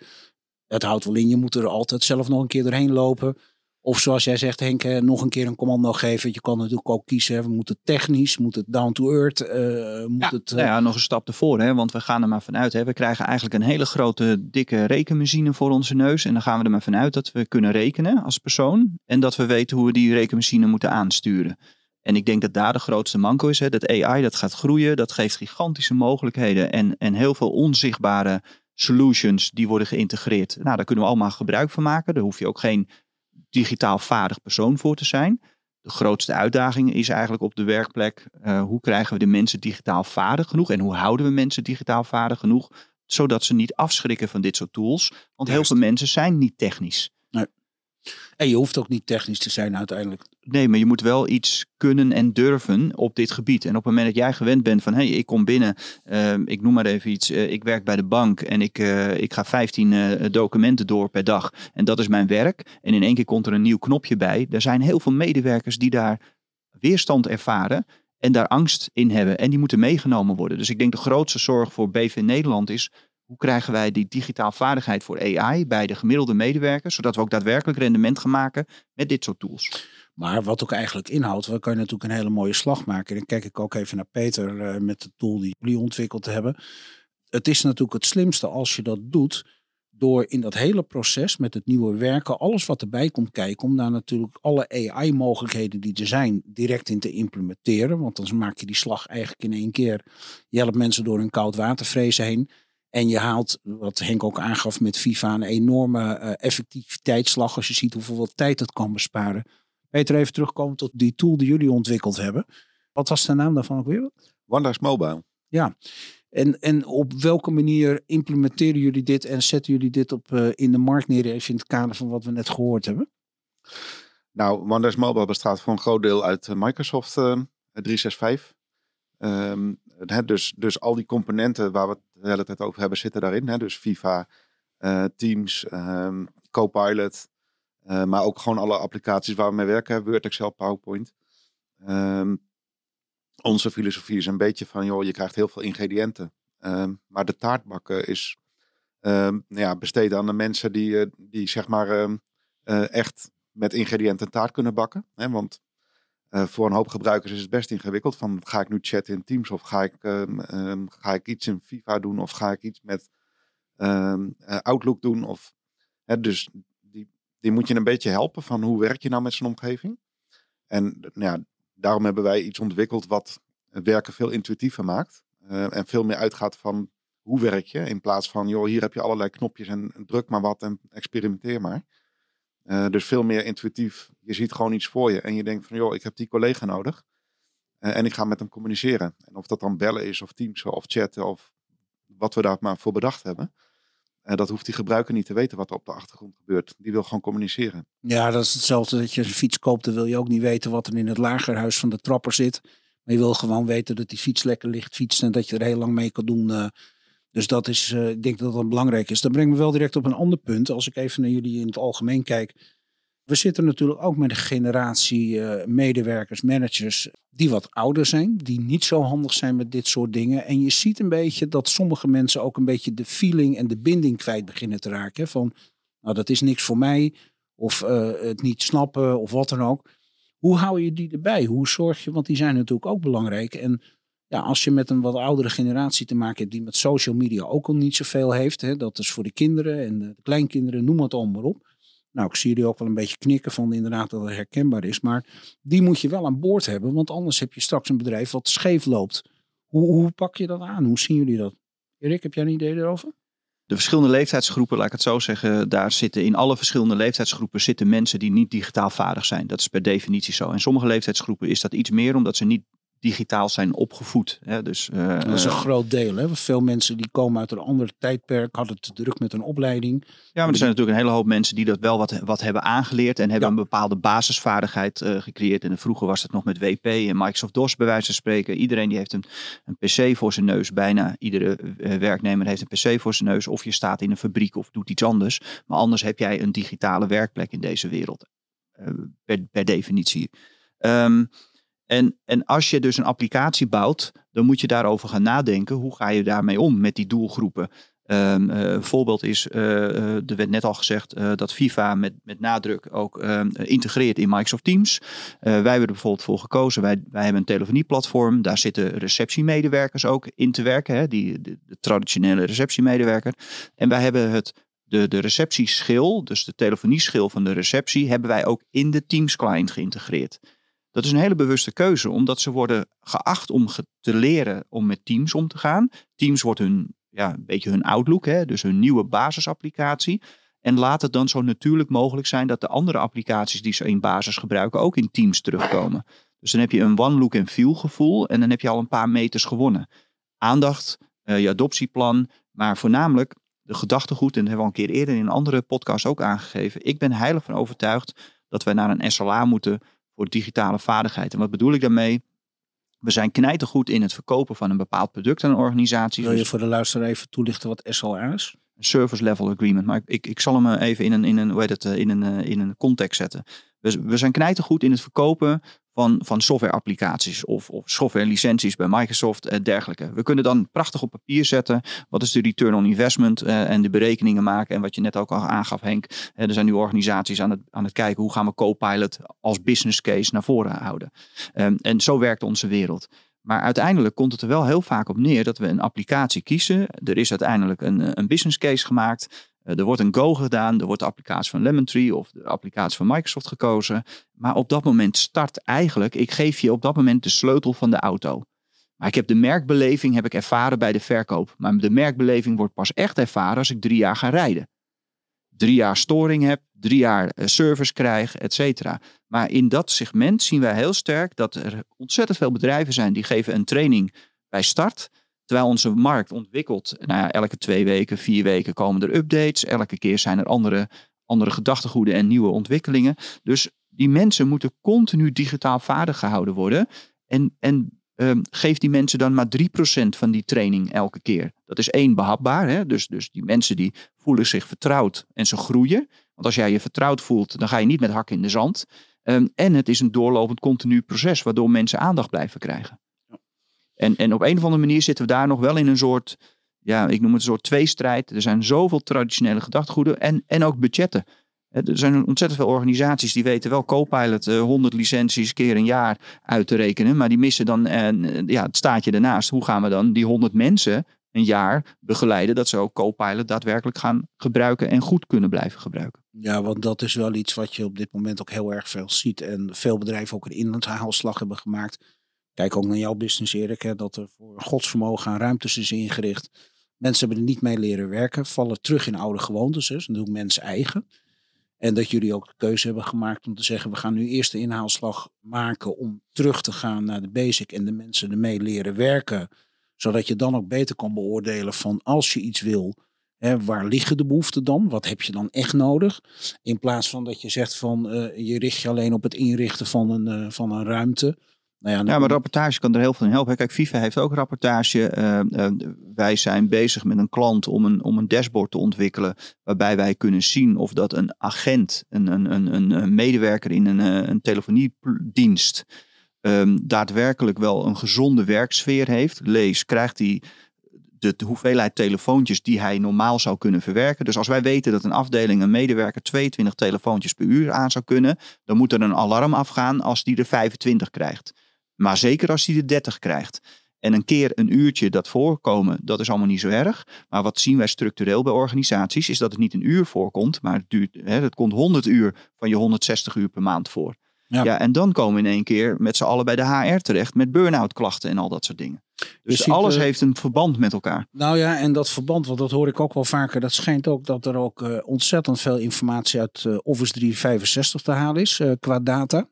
Het houdt wel in, je moet er altijd zelf nog een keer doorheen lopen. Of zoals jij zegt, Henk, eh, nog een keer een commando geven. Je kan natuurlijk ook kiezen, we moeten technisch, moet het down to earth, uh, moet ja, het... Nou ja, nog een stap ervoor, hè, want we gaan er maar vanuit. Hè. We krijgen eigenlijk een hele grote, dikke rekenmachine voor onze neus. En dan gaan we er maar vanuit dat we kunnen rekenen als persoon. En dat we weten hoe we die rekenmachine moeten aansturen. En ik denk dat daar de grootste manco is. Hè. Dat AI, dat gaat groeien, dat geeft gigantische mogelijkheden. En, en heel veel onzichtbare solutions die worden geïntegreerd. Nou, daar kunnen we allemaal gebruik van maken. Daar hoef je ook geen digitaal vaardig persoon voor te zijn. De grootste uitdaging is eigenlijk op de werkplek: uh, hoe krijgen we de mensen digitaal vaardig genoeg en hoe houden we mensen digitaal vaardig genoeg, zodat ze niet afschrikken van dit soort tools? Want heel veel mensen zijn niet technisch. En je hoeft ook niet technisch te zijn uiteindelijk. Nee, maar je moet wel iets kunnen en durven op dit gebied. En op het moment dat jij gewend bent van, hé, hey, ik kom binnen, uh, ik noem maar even iets, uh, ik werk bij de bank en ik, uh, ik ga 15 documenten door per dag. En dat is mijn werk. En in één keer komt er een nieuw knopje bij. Er zijn heel veel medewerkers die daar weerstand ervaren en daar angst in hebben. En die moeten meegenomen worden. Dus ik denk de grootste zorg voor BV Nederland is hoe krijgen wij die digitaal vaardigheid voor AI bij de gemiddelde medewerkers, zodat we ook daadwerkelijk rendement gaan maken met dit soort tools? Maar wat ook eigenlijk inhoudt, we kan je natuurlijk een hele mooie slag maken. En dan kijk ik ook even naar Peter uh, met de tool die jullie ontwikkeld hebben. Het is natuurlijk het slimste als je dat doet door in dat hele proces met het nieuwe werken, alles wat erbij komt kijken, om daar natuurlijk alle AI-mogelijkheden die er zijn direct in te implementeren. Want dan maak je die slag eigenlijk in één keer. Je helpt mensen door een koud watervrezen heen. En je haalt, wat Henk ook aangaf met FIFA, een enorme uh, effectiviteitsslag als je ziet hoeveel tijd het kan besparen. Peter, even terugkomen tot die tool die jullie ontwikkeld hebben. Wat was de naam daarvan ook weer? OneDrive Mobile. Ja, en, en op welke manier implementeren jullie dit en zetten jullie dit op, uh, in de markt neer, even in het kader van wat we net gehoord hebben? Nou, OneDrive Mobile bestaat voor een groot deel uit uh, Microsoft 365. Um, hè, dus, dus al die componenten waar we het de hele tijd over hebben, zitten daarin. Dus FIFA, uh, Teams, um, Copilot. Uh, maar ook gewoon alle applicaties waar we mee werken. Word, Excel, PowerPoint. Um, onze filosofie is een beetje van, joh, je krijgt heel veel ingrediënten. Um, maar de taartbakken is nou ja, besteed aan de mensen die, uh, die zeg maar echt met ingrediënten taart kunnen bakken. Hè? Want voor een hoop gebruikers is het best ingewikkeld. Van ga ik nu chatten in Teams of ga ik, um, um, ga ik iets in FIFA doen of ga ik iets met um, Outlook doen. Of, hè, dus die, moet je een beetje helpen van hoe werk je nou met zijn omgeving. En nou ja, daarom hebben wij iets ontwikkeld wat werken veel intuïtiever maakt. Uh, en veel meer uitgaat van hoe werk je. In plaats van, joh, hier heb je allerlei knopjes en druk maar wat en experimenteer maar. Uh, dus veel meer intuïtief. Je ziet gewoon iets voor je en je denkt van, joh, ik heb die collega nodig. Uh, en ik ga met hem communiceren. En of dat dan bellen is of Teams of chatten of wat we daar maar voor bedacht hebben. Uh, dat hoeft die gebruiker niet te weten wat er op de achtergrond gebeurt. Die wil gewoon communiceren. Ja, dat is hetzelfde dat je een fiets koopt. Dan wil je ook niet weten wat er in het lagerhuis van de trapper zit. Maar je wil gewoon weten dat die fiets lekker licht fietst en dat je er heel lang mee kan doen. Dus dat is, uh, ik denk dat dat belangrijk is. Dat brengt me wel direct op een ander punt. Als ik even naar jullie in het algemeen kijk. We zitten natuurlijk ook met een generatie uh, medewerkers, managers, die wat ouder zijn, die niet zo handig zijn met dit soort dingen. En je ziet een beetje dat sommige mensen ook een beetje de feeling en de binding kwijt beginnen te raken. Van, nou dat is niks voor mij, of uh, het niet snappen, of wat dan ook. Hoe hou je die erbij? Hoe zorg je, want die zijn natuurlijk ook belangrijk. En ja, als je met een wat oudere generatie te maken hebt die met social media ook al niet zoveel heeft. Hè, dat is voor de kinderen en de kleinkinderen, noem het allemaal op. Nou, ik zie jullie ook wel een beetje knikken van inderdaad dat het herkenbaar is. Maar die moet je wel aan boord hebben, want anders heb je straks een bedrijf wat scheef loopt. Hoe, hoe pak je dat aan? Hoe zien jullie dat? Erik, heb jij een idee erover? De verschillende leeftijdsgroepen, laat ik het zo zeggen, daar zitten in alle verschillende leeftijdsgroepen zitten mensen die niet digitaal vaardig zijn. Dat is per definitie zo. In sommige leeftijdsgroepen is dat iets meer omdat ze niet digitaal zijn opgevoed. Hè? Dus, uh, dat is een groot deel. Hè? Veel mensen die komen uit een ander tijdperk, hadden het te druk met een opleiding. Ja, maar er zijn natuurlijk een hele hoop mensen die dat wel wat, wat hebben aangeleerd en hebben ja. een bepaalde basisvaardigheid uh, gecreëerd. En vroeger was het nog met WP en Microsoft DOS bij wijze van spreken. Iedereen die heeft een, een PC voor zijn neus. Bijna iedere uh, werknemer heeft een PC voor zijn neus. Of je staat in een fabriek of doet iets anders. Maar anders heb jij een digitale werkplek in deze wereld. Per, per definitie. Um, en, en als je dus een applicatie bouwt, dan moet je daarover gaan nadenken. Hoe ga je daarmee om met die doelgroepen? Um, een voorbeeld is, uh, er werd net al gezegd dat FIFA met, met nadruk ook ehm, integreert in Microsoft Teams. wij hebben er bijvoorbeeld voor gekozen, wij, wij hebben een telefonieplatform, daar zitten receptiemedewerkers ook in te werken, hè, die, de, traditionele receptiemedewerker. En wij hebben het de, de receptieschil, dus de telefonieschil van de receptie, hebben wij ook in de Teams client geïntegreerd. Dat is een hele bewuste keuze, omdat ze worden geacht om te leren om met Teams om te gaan. Teams wordt hun, ja, een beetje hun Outlook, hè, dus hun nieuwe basisapplicatie. En laat het dan zo natuurlijk mogelijk zijn dat de andere applicaties die ze in basis gebruiken ook in Teams terugkomen. Dus dan heb je een one look and feel gevoel en dan heb je al een paar meters gewonnen. Aandacht, uh, je adoptieplan, maar voornamelijk de gedachtegoed, en dat hebben we al een keer eerder in een andere podcast ook aangegeven. Ik ben heilig van overtuigd dat wij naar een SLA moeten voor digitale vaardigheid. En wat bedoel ik daarmee? We zijn knijtergoed in het verkopen van een bepaald product aan een organisatie. Wil je voor de luisteraar even toelichten wat SLA is? Service Level Agreement. Maar ik, ik zal hem even in een, in een, hoe heet het, eh, in een, eh, in een context zetten. We, we zijn knijtergoed in het verkopen van, van softwareapplicaties of, of softwarelicenties bij Microsoft en dergelijke. We kunnen dan prachtig op papier zetten wat is de return on investment uh, en de berekeningen maken. En wat je net ook al aangaf Henk, uh, er zijn nu organisaties aan het, aan het kijken hoe gaan we Copilot als business case naar voren houden. Um, en zo werkt onze wereld. Maar uiteindelijk komt het er wel heel vaak op neer dat we een applicatie kiezen. Er is uiteindelijk een, een business case gemaakt. Eh, er wordt een Go gedaan, er wordt de applicatie van Lemon Tree of de applicatie van Microsoft gekozen. Maar op dat moment start eigenlijk, ik geef je op dat moment de sleutel van de auto. Maar ik heb de merkbeleving heb ik ervaren bij de verkoop. Maar de merkbeleving wordt pas echt ervaren als ik drie jaar ga rijden. Drie jaar storing heb, drie jaar eh, service krijg, et cetera. Maar in dat segment zien wij heel sterk dat er ontzettend veel bedrijven zijn die geven een training bij start. Terwijl onze markt ontwikkelt, nou ja, elke twee weken, vier weken komen er updates. Elke keer zijn er andere, andere gedachtegoeden en nieuwe ontwikkelingen. Dus die mensen moeten continu digitaal vaardig gehouden worden. En, en um, geef die mensen dan maar 3% van die training elke keer. Dat is één behapbaar. Hè? Dus, dus die mensen die voelen zich vertrouwd en ze groeien. Want als jij je vertrouwd voelt, dan ga je niet met hakken in de zand. Um, en het is een doorlopend continu proces waardoor mensen aandacht blijven krijgen. En, en op een of andere manier zitten we daar nog wel in een soort, ja, ik noem het een soort tweestrijd. Er zijn zoveel traditionele gedachtegoeden en, en ook budgetten. Er zijn ontzettend veel organisaties die weten wel Copilot uh, eh, 100 licenties keer een jaar uit te rekenen. Maar die missen dan uh, ja, het staatje ernaast. Hoe gaan we dan die 100 mensen een jaar begeleiden dat ze ook Copilot daadwerkelijk gaan gebruiken en goed kunnen blijven gebruiken? Ja, want dat is wel iets wat je op dit moment ook heel erg veel ziet. En veel bedrijven ook een inlandshaalslag hebben gemaakt Kijk ook naar jouw business, Erik, dat er voor godsvermogen aan ruimtes is ingericht. Mensen hebben er niet mee leren werken, vallen terug in oude gewoontes. Dus dat doen mensen eigen. En dat jullie ook de keuze hebben gemaakt om te zeggen: we gaan nu eerst de inhaalslag maken om terug te gaan naar de basic en de mensen ermee leren werken. Zodat je dan ook beter kan beoordelen van als je iets wil, hè, waar liggen de behoeften dan? Wat heb je dan echt nodig? In plaats van dat je zegt van uh, je richt je alleen op het inrichten van een, uh, van een ruimte. Nou ja, ja, maar rapportage kan er heel veel in helpen. Kijk, FIFA heeft ook rapportage. Uh, wij zijn bezig met een klant om een, om een dashboard te ontwikkelen. Waarbij wij kunnen zien of dat een agent, een, een, een, een medewerker in een, eh, een telefoniedienst. Um, daadwerkelijk wel een gezonde werksfeer heeft. Lees, krijgt hij de, de, hoeveelheid telefoontjes die hij normaal zou kunnen verwerken. Dus als wij weten dat een afdeling, een medewerker 22 telefoontjes per uur aan zou kunnen, dan moet er een alarm afgaan als die er 25 krijgt. Maar zeker als hij de 30 krijgt. En een keer een uurtje dat voorkomen, dat is allemaal niet zo erg. Maar wat zien wij structureel bij organisaties, is dat het niet een uur voorkomt, maar het, duurt, hè, het komt 100 uur van je 160 uur per maand voor. Ja. ja. en dan komen we in één keer met z'n allen bij de HR terecht met burn-out klachten en al dat soort dingen. Dus alles eh, heeft een verband met elkaar. Nou ja, en dat verband, want dat hoor ik ook wel vaker, dat schijnt ook dat er ook uh, ontzettend veel informatie uit uh, Office 365 te halen is qua data.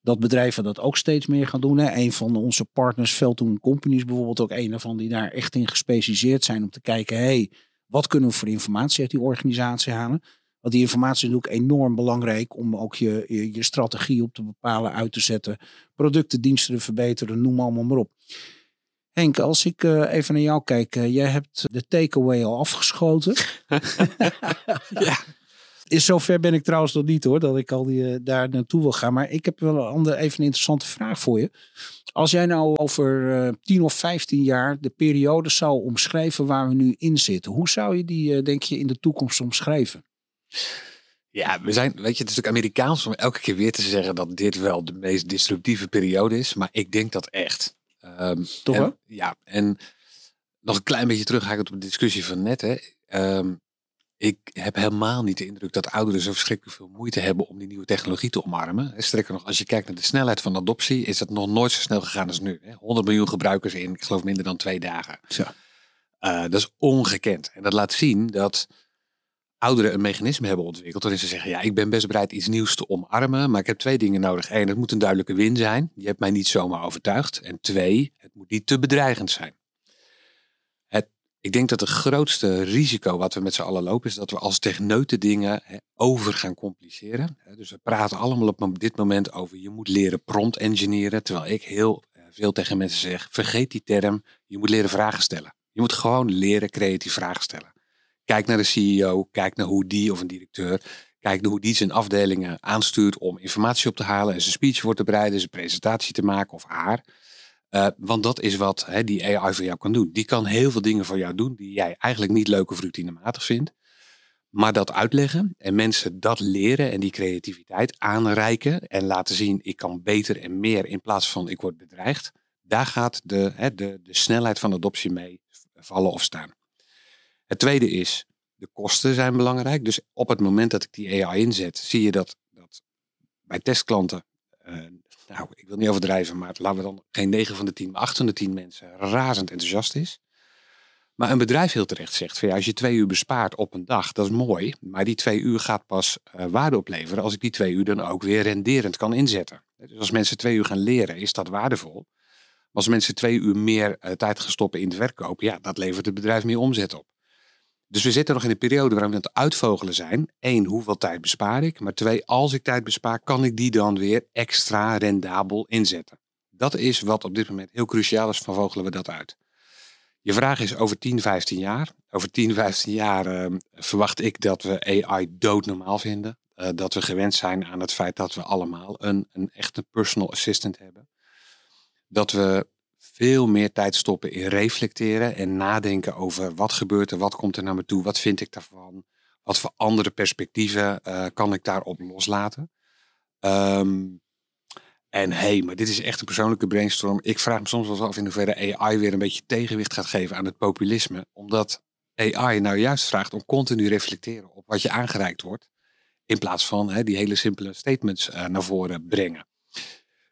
Dat bedrijven dat ook steeds meer gaan doen. Hè. Een van onze partners, Veltoon Companies bijvoorbeeld, ook een van die daar echt in gespecialiseerd zijn om te kijken, hey, wat kunnen we voor informatie uit die organisatie halen? Want die informatie is natuurlijk enorm belangrijk om ook je, je, je strategie op te bepalen, uit te zetten, producten, diensten te verbeteren, noem allemaal maar op. Henk, als ik uh, even naar jou kijk, uh, jij hebt de takeaway al afgeschoten. ja. in zover ben ik trouwens nog niet hoor, dat ik al die, eh, daar naartoe wil gaan. Maar ik heb wel een andere, even een interessante vraag voor je. Als jij nou over uh, 10 of 15 jaar de periode zou omschrijven waar we nu in zitten. Hoe zou je die, denk je, in de toekomst omschrijven? Ja, we zijn, weet je, het is natuurlijk Amerikaans om elke keer weer te zeggen dat dit wel de meest disruptieve periode is. Maar ik denk dat echt. Um, Toch wel? Ja, en nog een klein beetje terughakend op de discussie van net. Hè. Um, ik heb helemaal niet de indruk dat ouderen zo verschrikkelijk veel moeite hebben om die nieuwe technologie te omarmen. Sterker nog, als je kijkt naar de snelheid van adoptie, is dat nog nooit zo snel gegaan als nu. 100 miljoen gebruikers in, ik geloof minder dan twee dagen. Ja. Uh, dat is ongekend. En dat laat zien dat ouderen een mechanisme hebben ontwikkeld waarin ze zeggen, ja, ik ben best bereid iets nieuws te omarmen, maar ik heb twee dingen nodig. Eén, het moet een duidelijke win zijn. Je hebt mij niet zomaar overtuigd. En twee, het moet niet te bedreigend zijn. Het, ik denk dat het grootste risico wat we met z'n allen lopen, is dat we als techneuten dingen over gaan compliceren. Dus we praten allemaal op dit moment over, je moet leren prompt engineeren, terwijl ik heel eh, veel tegen mensen zeg, vergeet die term, je moet leren vragen stellen. Je moet gewoon leren creatief vragen stellen. Kijk naar de CEO, kijk naar hoe die of een directeur, kijk naar hoe die zijn afdelingen aanstuurt om informatie op te halen en zijn speech voor te bereiden, zijn presentatie te maken of haar. Uh, want dat is wat die AI voor jou kan doen. Die kan heel veel dingen voor jou doen die jij eigenlijk niet leuk of routinematig vindt. Maar dat uitleggen en mensen dat leren en die creativiteit aanreiken en laten zien ik kan beter en meer in plaats van ik word bedreigd. Daar gaat de, de, de snelheid van adoptie mee vallen of staan. Het tweede is, de kosten zijn belangrijk. Dus op het moment dat ik die AI inzet, zie je dat, dat bij testklanten, uh, nou, ik wil niet overdrijven, maar laten we dan geen 9 van de 10, maar 8 van de 10 mensen razend enthousiast is. Maar een bedrijf heel terecht zegt, van ja, als je twee uur bespaart op een dag, dat is mooi. Maar die twee uur gaat pas uh, waarde opleveren als ik die twee uur dan ook weer renderend kan inzetten. Dus als mensen twee uur gaan leren, is dat waardevol. Als mensen twee uur meer uh, tijd gaan stoppen in het verkoop, ja, dat levert het bedrijf meer omzet op. Dus we zitten nog in een periode waarin we aan het uitvogelen zijn. Eén, hoeveel tijd bespaar ik? Maar twee, als ik tijd bespaar, kan ik die dan weer extra rendabel inzetten? Dat is wat op dit moment heel cruciaal is. Van vogelen we dat uit? Je vraag is over 10, 15 jaar. Over 10, 15 jaar uh, verwacht ik dat we AI doodnormaal vinden. Uh, dat we gewend zijn aan het feit dat we allemaal een, een echte personal assistant hebben. Dat we veel meer tijd stoppen in reflecteren en nadenken over wat gebeurt er, wat komt er naar me toe, wat vind ik daarvan, wat voor andere perspectieven uh, kan ik daarop loslaten. Um, en hey, maar dit is echt een persoonlijke brainstorm. Ik vraag me soms wel af in hoeverre AI weer een beetje tegenwicht gaat geven aan het populisme. Omdat AI nou juist vraagt om continu reflecteren op wat je aangereikt wordt. In plaats van hè, die hele simpele statements uh, naar voren brengen.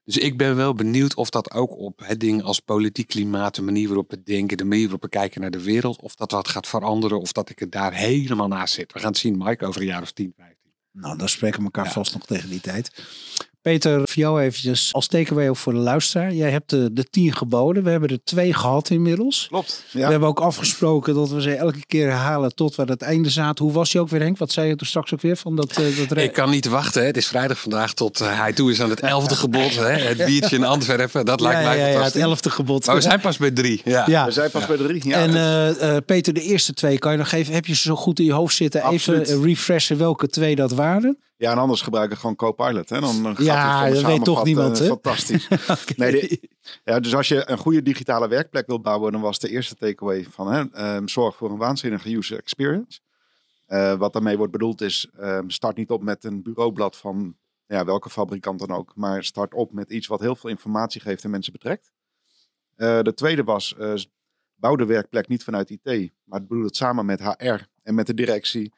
Dus ik ben wel benieuwd of dat ook op het ding als politiek klimaat, de manier waarop we denken, de manier waarop we kijken naar de wereld, of dat wat gaat veranderen, of dat ik het daar helemaal naast zit. We gaan het zien, Mike, over een jaar of 10, 15. Nou, dan spreken we elkaar ja. vast nog tegen die tijd. Peter, voor jou eventjes als takeaway ook voor de luisteraar. Jij hebt de, de tien geboden. We hebben er twee gehad inmiddels. Klopt. Ja. We hebben ook afgesproken dat we ze elke keer herhalen tot we het einde zaten. Hoe was je ook weer, Henk? Wat zei je toen straks ook weer van dat... Uh, dat Ik kan niet wachten. Hè. Het is vrijdag vandaag tot uh, hij toe is aan het elfde gebod. Hè. Het biertje in Antwerpen. Dat lijkt ja, mij ja, fantastisch. Ja, het elfde gebod. Maar we zijn pas bij drie. Ja. ja. We zijn pas bij drie. Ja, en uh, Peter, de eerste twee kan je nog even... Heb je ze zo goed in je hoofd zitten? Absoluut. Even refreshen welke twee dat waren? Ja, en anders gebruik ik gewoon Copilot. Hè? Dan gaat ja, dat weet toch niemand. Hè? Fantastisch. okay. nee, de, ja, dus als je een goede digitale werkplek wilt bouwen, dan was de eerste takeaway van hè, um, zorg voor een waanzinnige user experience. Uh, wat daarmee wordt bedoeld is, um, start niet op met een bureaublad van ja, welke fabrikant dan ook, maar start op met iets wat heel veel informatie geeft en mensen betrekt. Uh, de tweede was, uh, bouw de werkplek niet vanuit IT, maar bedoel het samen met HR en met de directie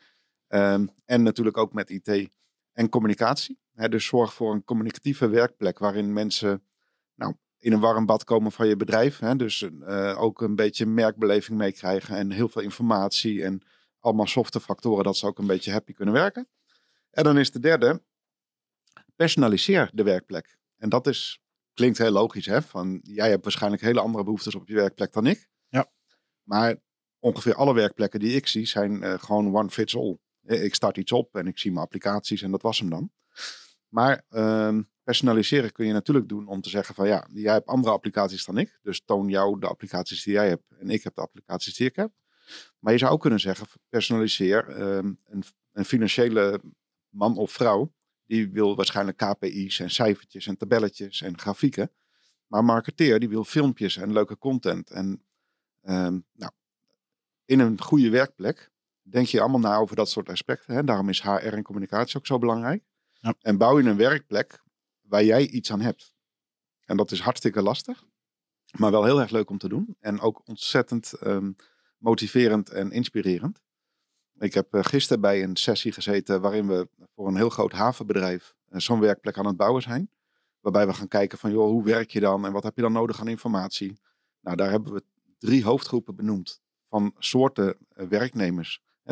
um, en natuurlijk ook met IT en communicatie. He, dus zorg voor een communicatieve werkplek waarin mensen nou, in een warm bad komen van je bedrijf. He, dus uh, ook een beetje merkbeleving meekrijgen en heel veel informatie en allemaal softe factoren dat ze ook een beetje happy kunnen werken. En dan is de derde, personaliseer de werkplek. En dat is, klinkt heel logisch, hè? Van, jij hebt waarschijnlijk hele andere behoeftes op je werkplek dan ik. Ja. Maar ongeveer alle werkplekken die ik zie zijn uh, gewoon one fits all. Ik start iets op en ik zie mijn applicaties en dat was hem dan. Maar uh, personaliseren kun je natuurlijk doen om te zeggen van ja, jij hebt andere applicaties dan ik. Dus toon jou de applicaties die jij hebt en ik heb de applicaties die ik heb. Maar je zou ook kunnen zeggen, personaliseer uh, een een financiële man of vrouw, die wil waarschijnlijk KPI's en cijfertjes en tabelletjes en grafieken. Maar marketeer die wil filmpjes en leuke content. En ehm, nou, in een goede werkplek denk je allemaal na over dat soort aspecten. Hè? Daarom is HR en communicatie ook zo belangrijk. Ja. En bouw je een werkplek waar jij iets aan hebt. En dat is hartstikke lastig, maar wel heel erg leuk om te doen. En ook ontzettend ehm, motiverend en inspirerend. Ik heb uh, gisteren bij een sessie gezeten waarin we voor een heel groot havenbedrijf uh, zo'n werkplek aan het bouwen zijn. Waarbij we gaan kijken van, joh, hoe werk je dan en wat heb je dan nodig aan informatie? Nou, daar hebben we drie hoofdgroepen benoemd van soorten uh,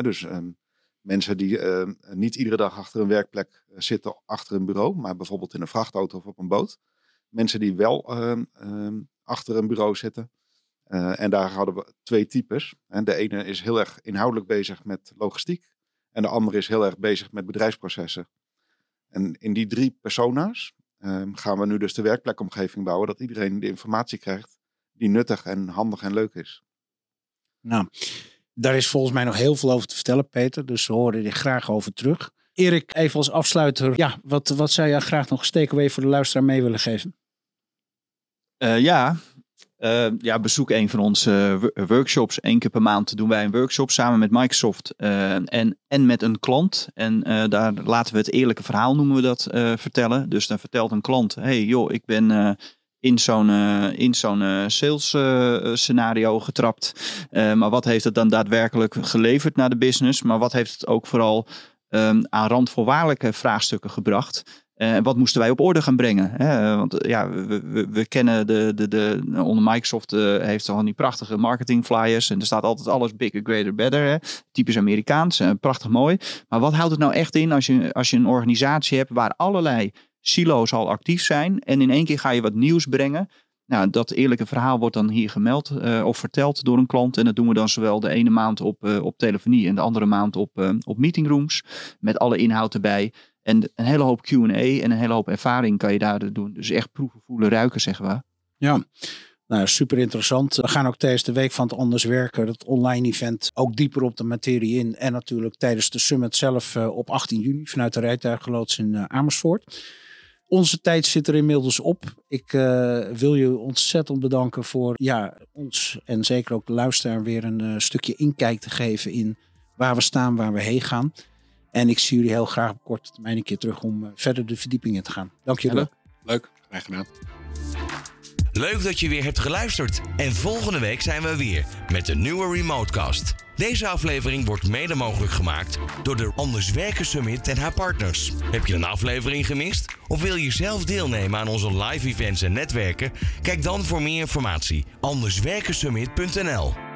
dus um, mensen die ehm, niet iedere dag achter een werkplek zitten, achter een bureau, maar bijvoorbeeld in een vrachtauto of op een boot. Mensen die wel ehm, achter een bureau zitten. Uh, en daar hadden we twee types. En de ene is heel erg inhoudelijk bezig met logistiek. En de andere is heel erg bezig met bedrijfsprocessen. En in die drie persona's gaan we nu dus de werkplekomgeving bouwen. Dat iedereen de informatie krijgt die nuttig en handig en leuk is. Nou, daar is volgens mij nog heel veel over te vertellen, Peter. Dus we horen er graag over terug. Erik, even als afsluiter. Ja, wat, wat zou jij graag nog weer voor de luisteraar mee willen geven? Uh, ja, uh, ja, bezoek een van onze uh, workshops. Eén keer per maand doen wij een workshop samen met Microsoft en, en met een klant. En daar laten we het eerlijke verhaal, noemen we dat, vertellen. Dus dan vertelt een klant, hey joh, ik ben in zo'n in zo'n sales scenario getrapt. maar wat heeft het dan daadwerkelijk geleverd naar de business? Maar wat heeft het ook vooral um, aan randvoorwaardelijke vraagstukken gebracht? En wat moesten wij op orde gaan brengen? Hè? Want ja, we, we, kennen de, de, de, onder Microsoft uh, heeft al die prachtige marketing flyers. En er staat altijd alles bigger, greater, better. Hè? Typisch Amerikaans, prachtig mooi. Maar wat houdt het nou echt in als je, als je een organisatie hebt waar allerlei silo's al actief zijn. En in één keer ga je wat nieuws brengen. Nou, dat eerlijke verhaal wordt dan hier gemeld of verteld door een klant. En dat doen we dan zowel de ene maand op, op telefonie en de andere maand op, op meetingrooms. Met alle inhoud erbij. En een hele hoop QA en een hele hoop ervaring kan je daar doen. Dus echt proeven, voelen, ruiken, zeggen we. Ja, nou, super interessant. We gaan ook tijdens de Week van het Anders Werken, het online event, ook dieper op de materie in. En natuurlijk tijdens de summit zelf uh, op 18 juni vanuit de rijtuigloods in uh, Amersfoort. Onze tijd zit er inmiddels op. Ik uh, wil je ontzettend bedanken voor ja, ons en zeker ook de luisteraar weer een stukje inkijk te geven in waar we staan, waar we heen gaan. En ik zie jullie heel graag op korte termijn een keer terug om uh, verder de verdieping in te gaan. Dank jullie wel. Leuk, graag gedaan. Leuk dat je weer hebt geluisterd. En volgende week zijn we weer met een nieuwe Remotecast. Deze aflevering wordt mede mogelijk gemaakt door de Anders Werken Summit en haar partners. Heb je een aflevering gemist? Of wil je zelf deelnemen aan onze live events en netwerken? Kijk dan voor meer informatie anderswerkensummit.nl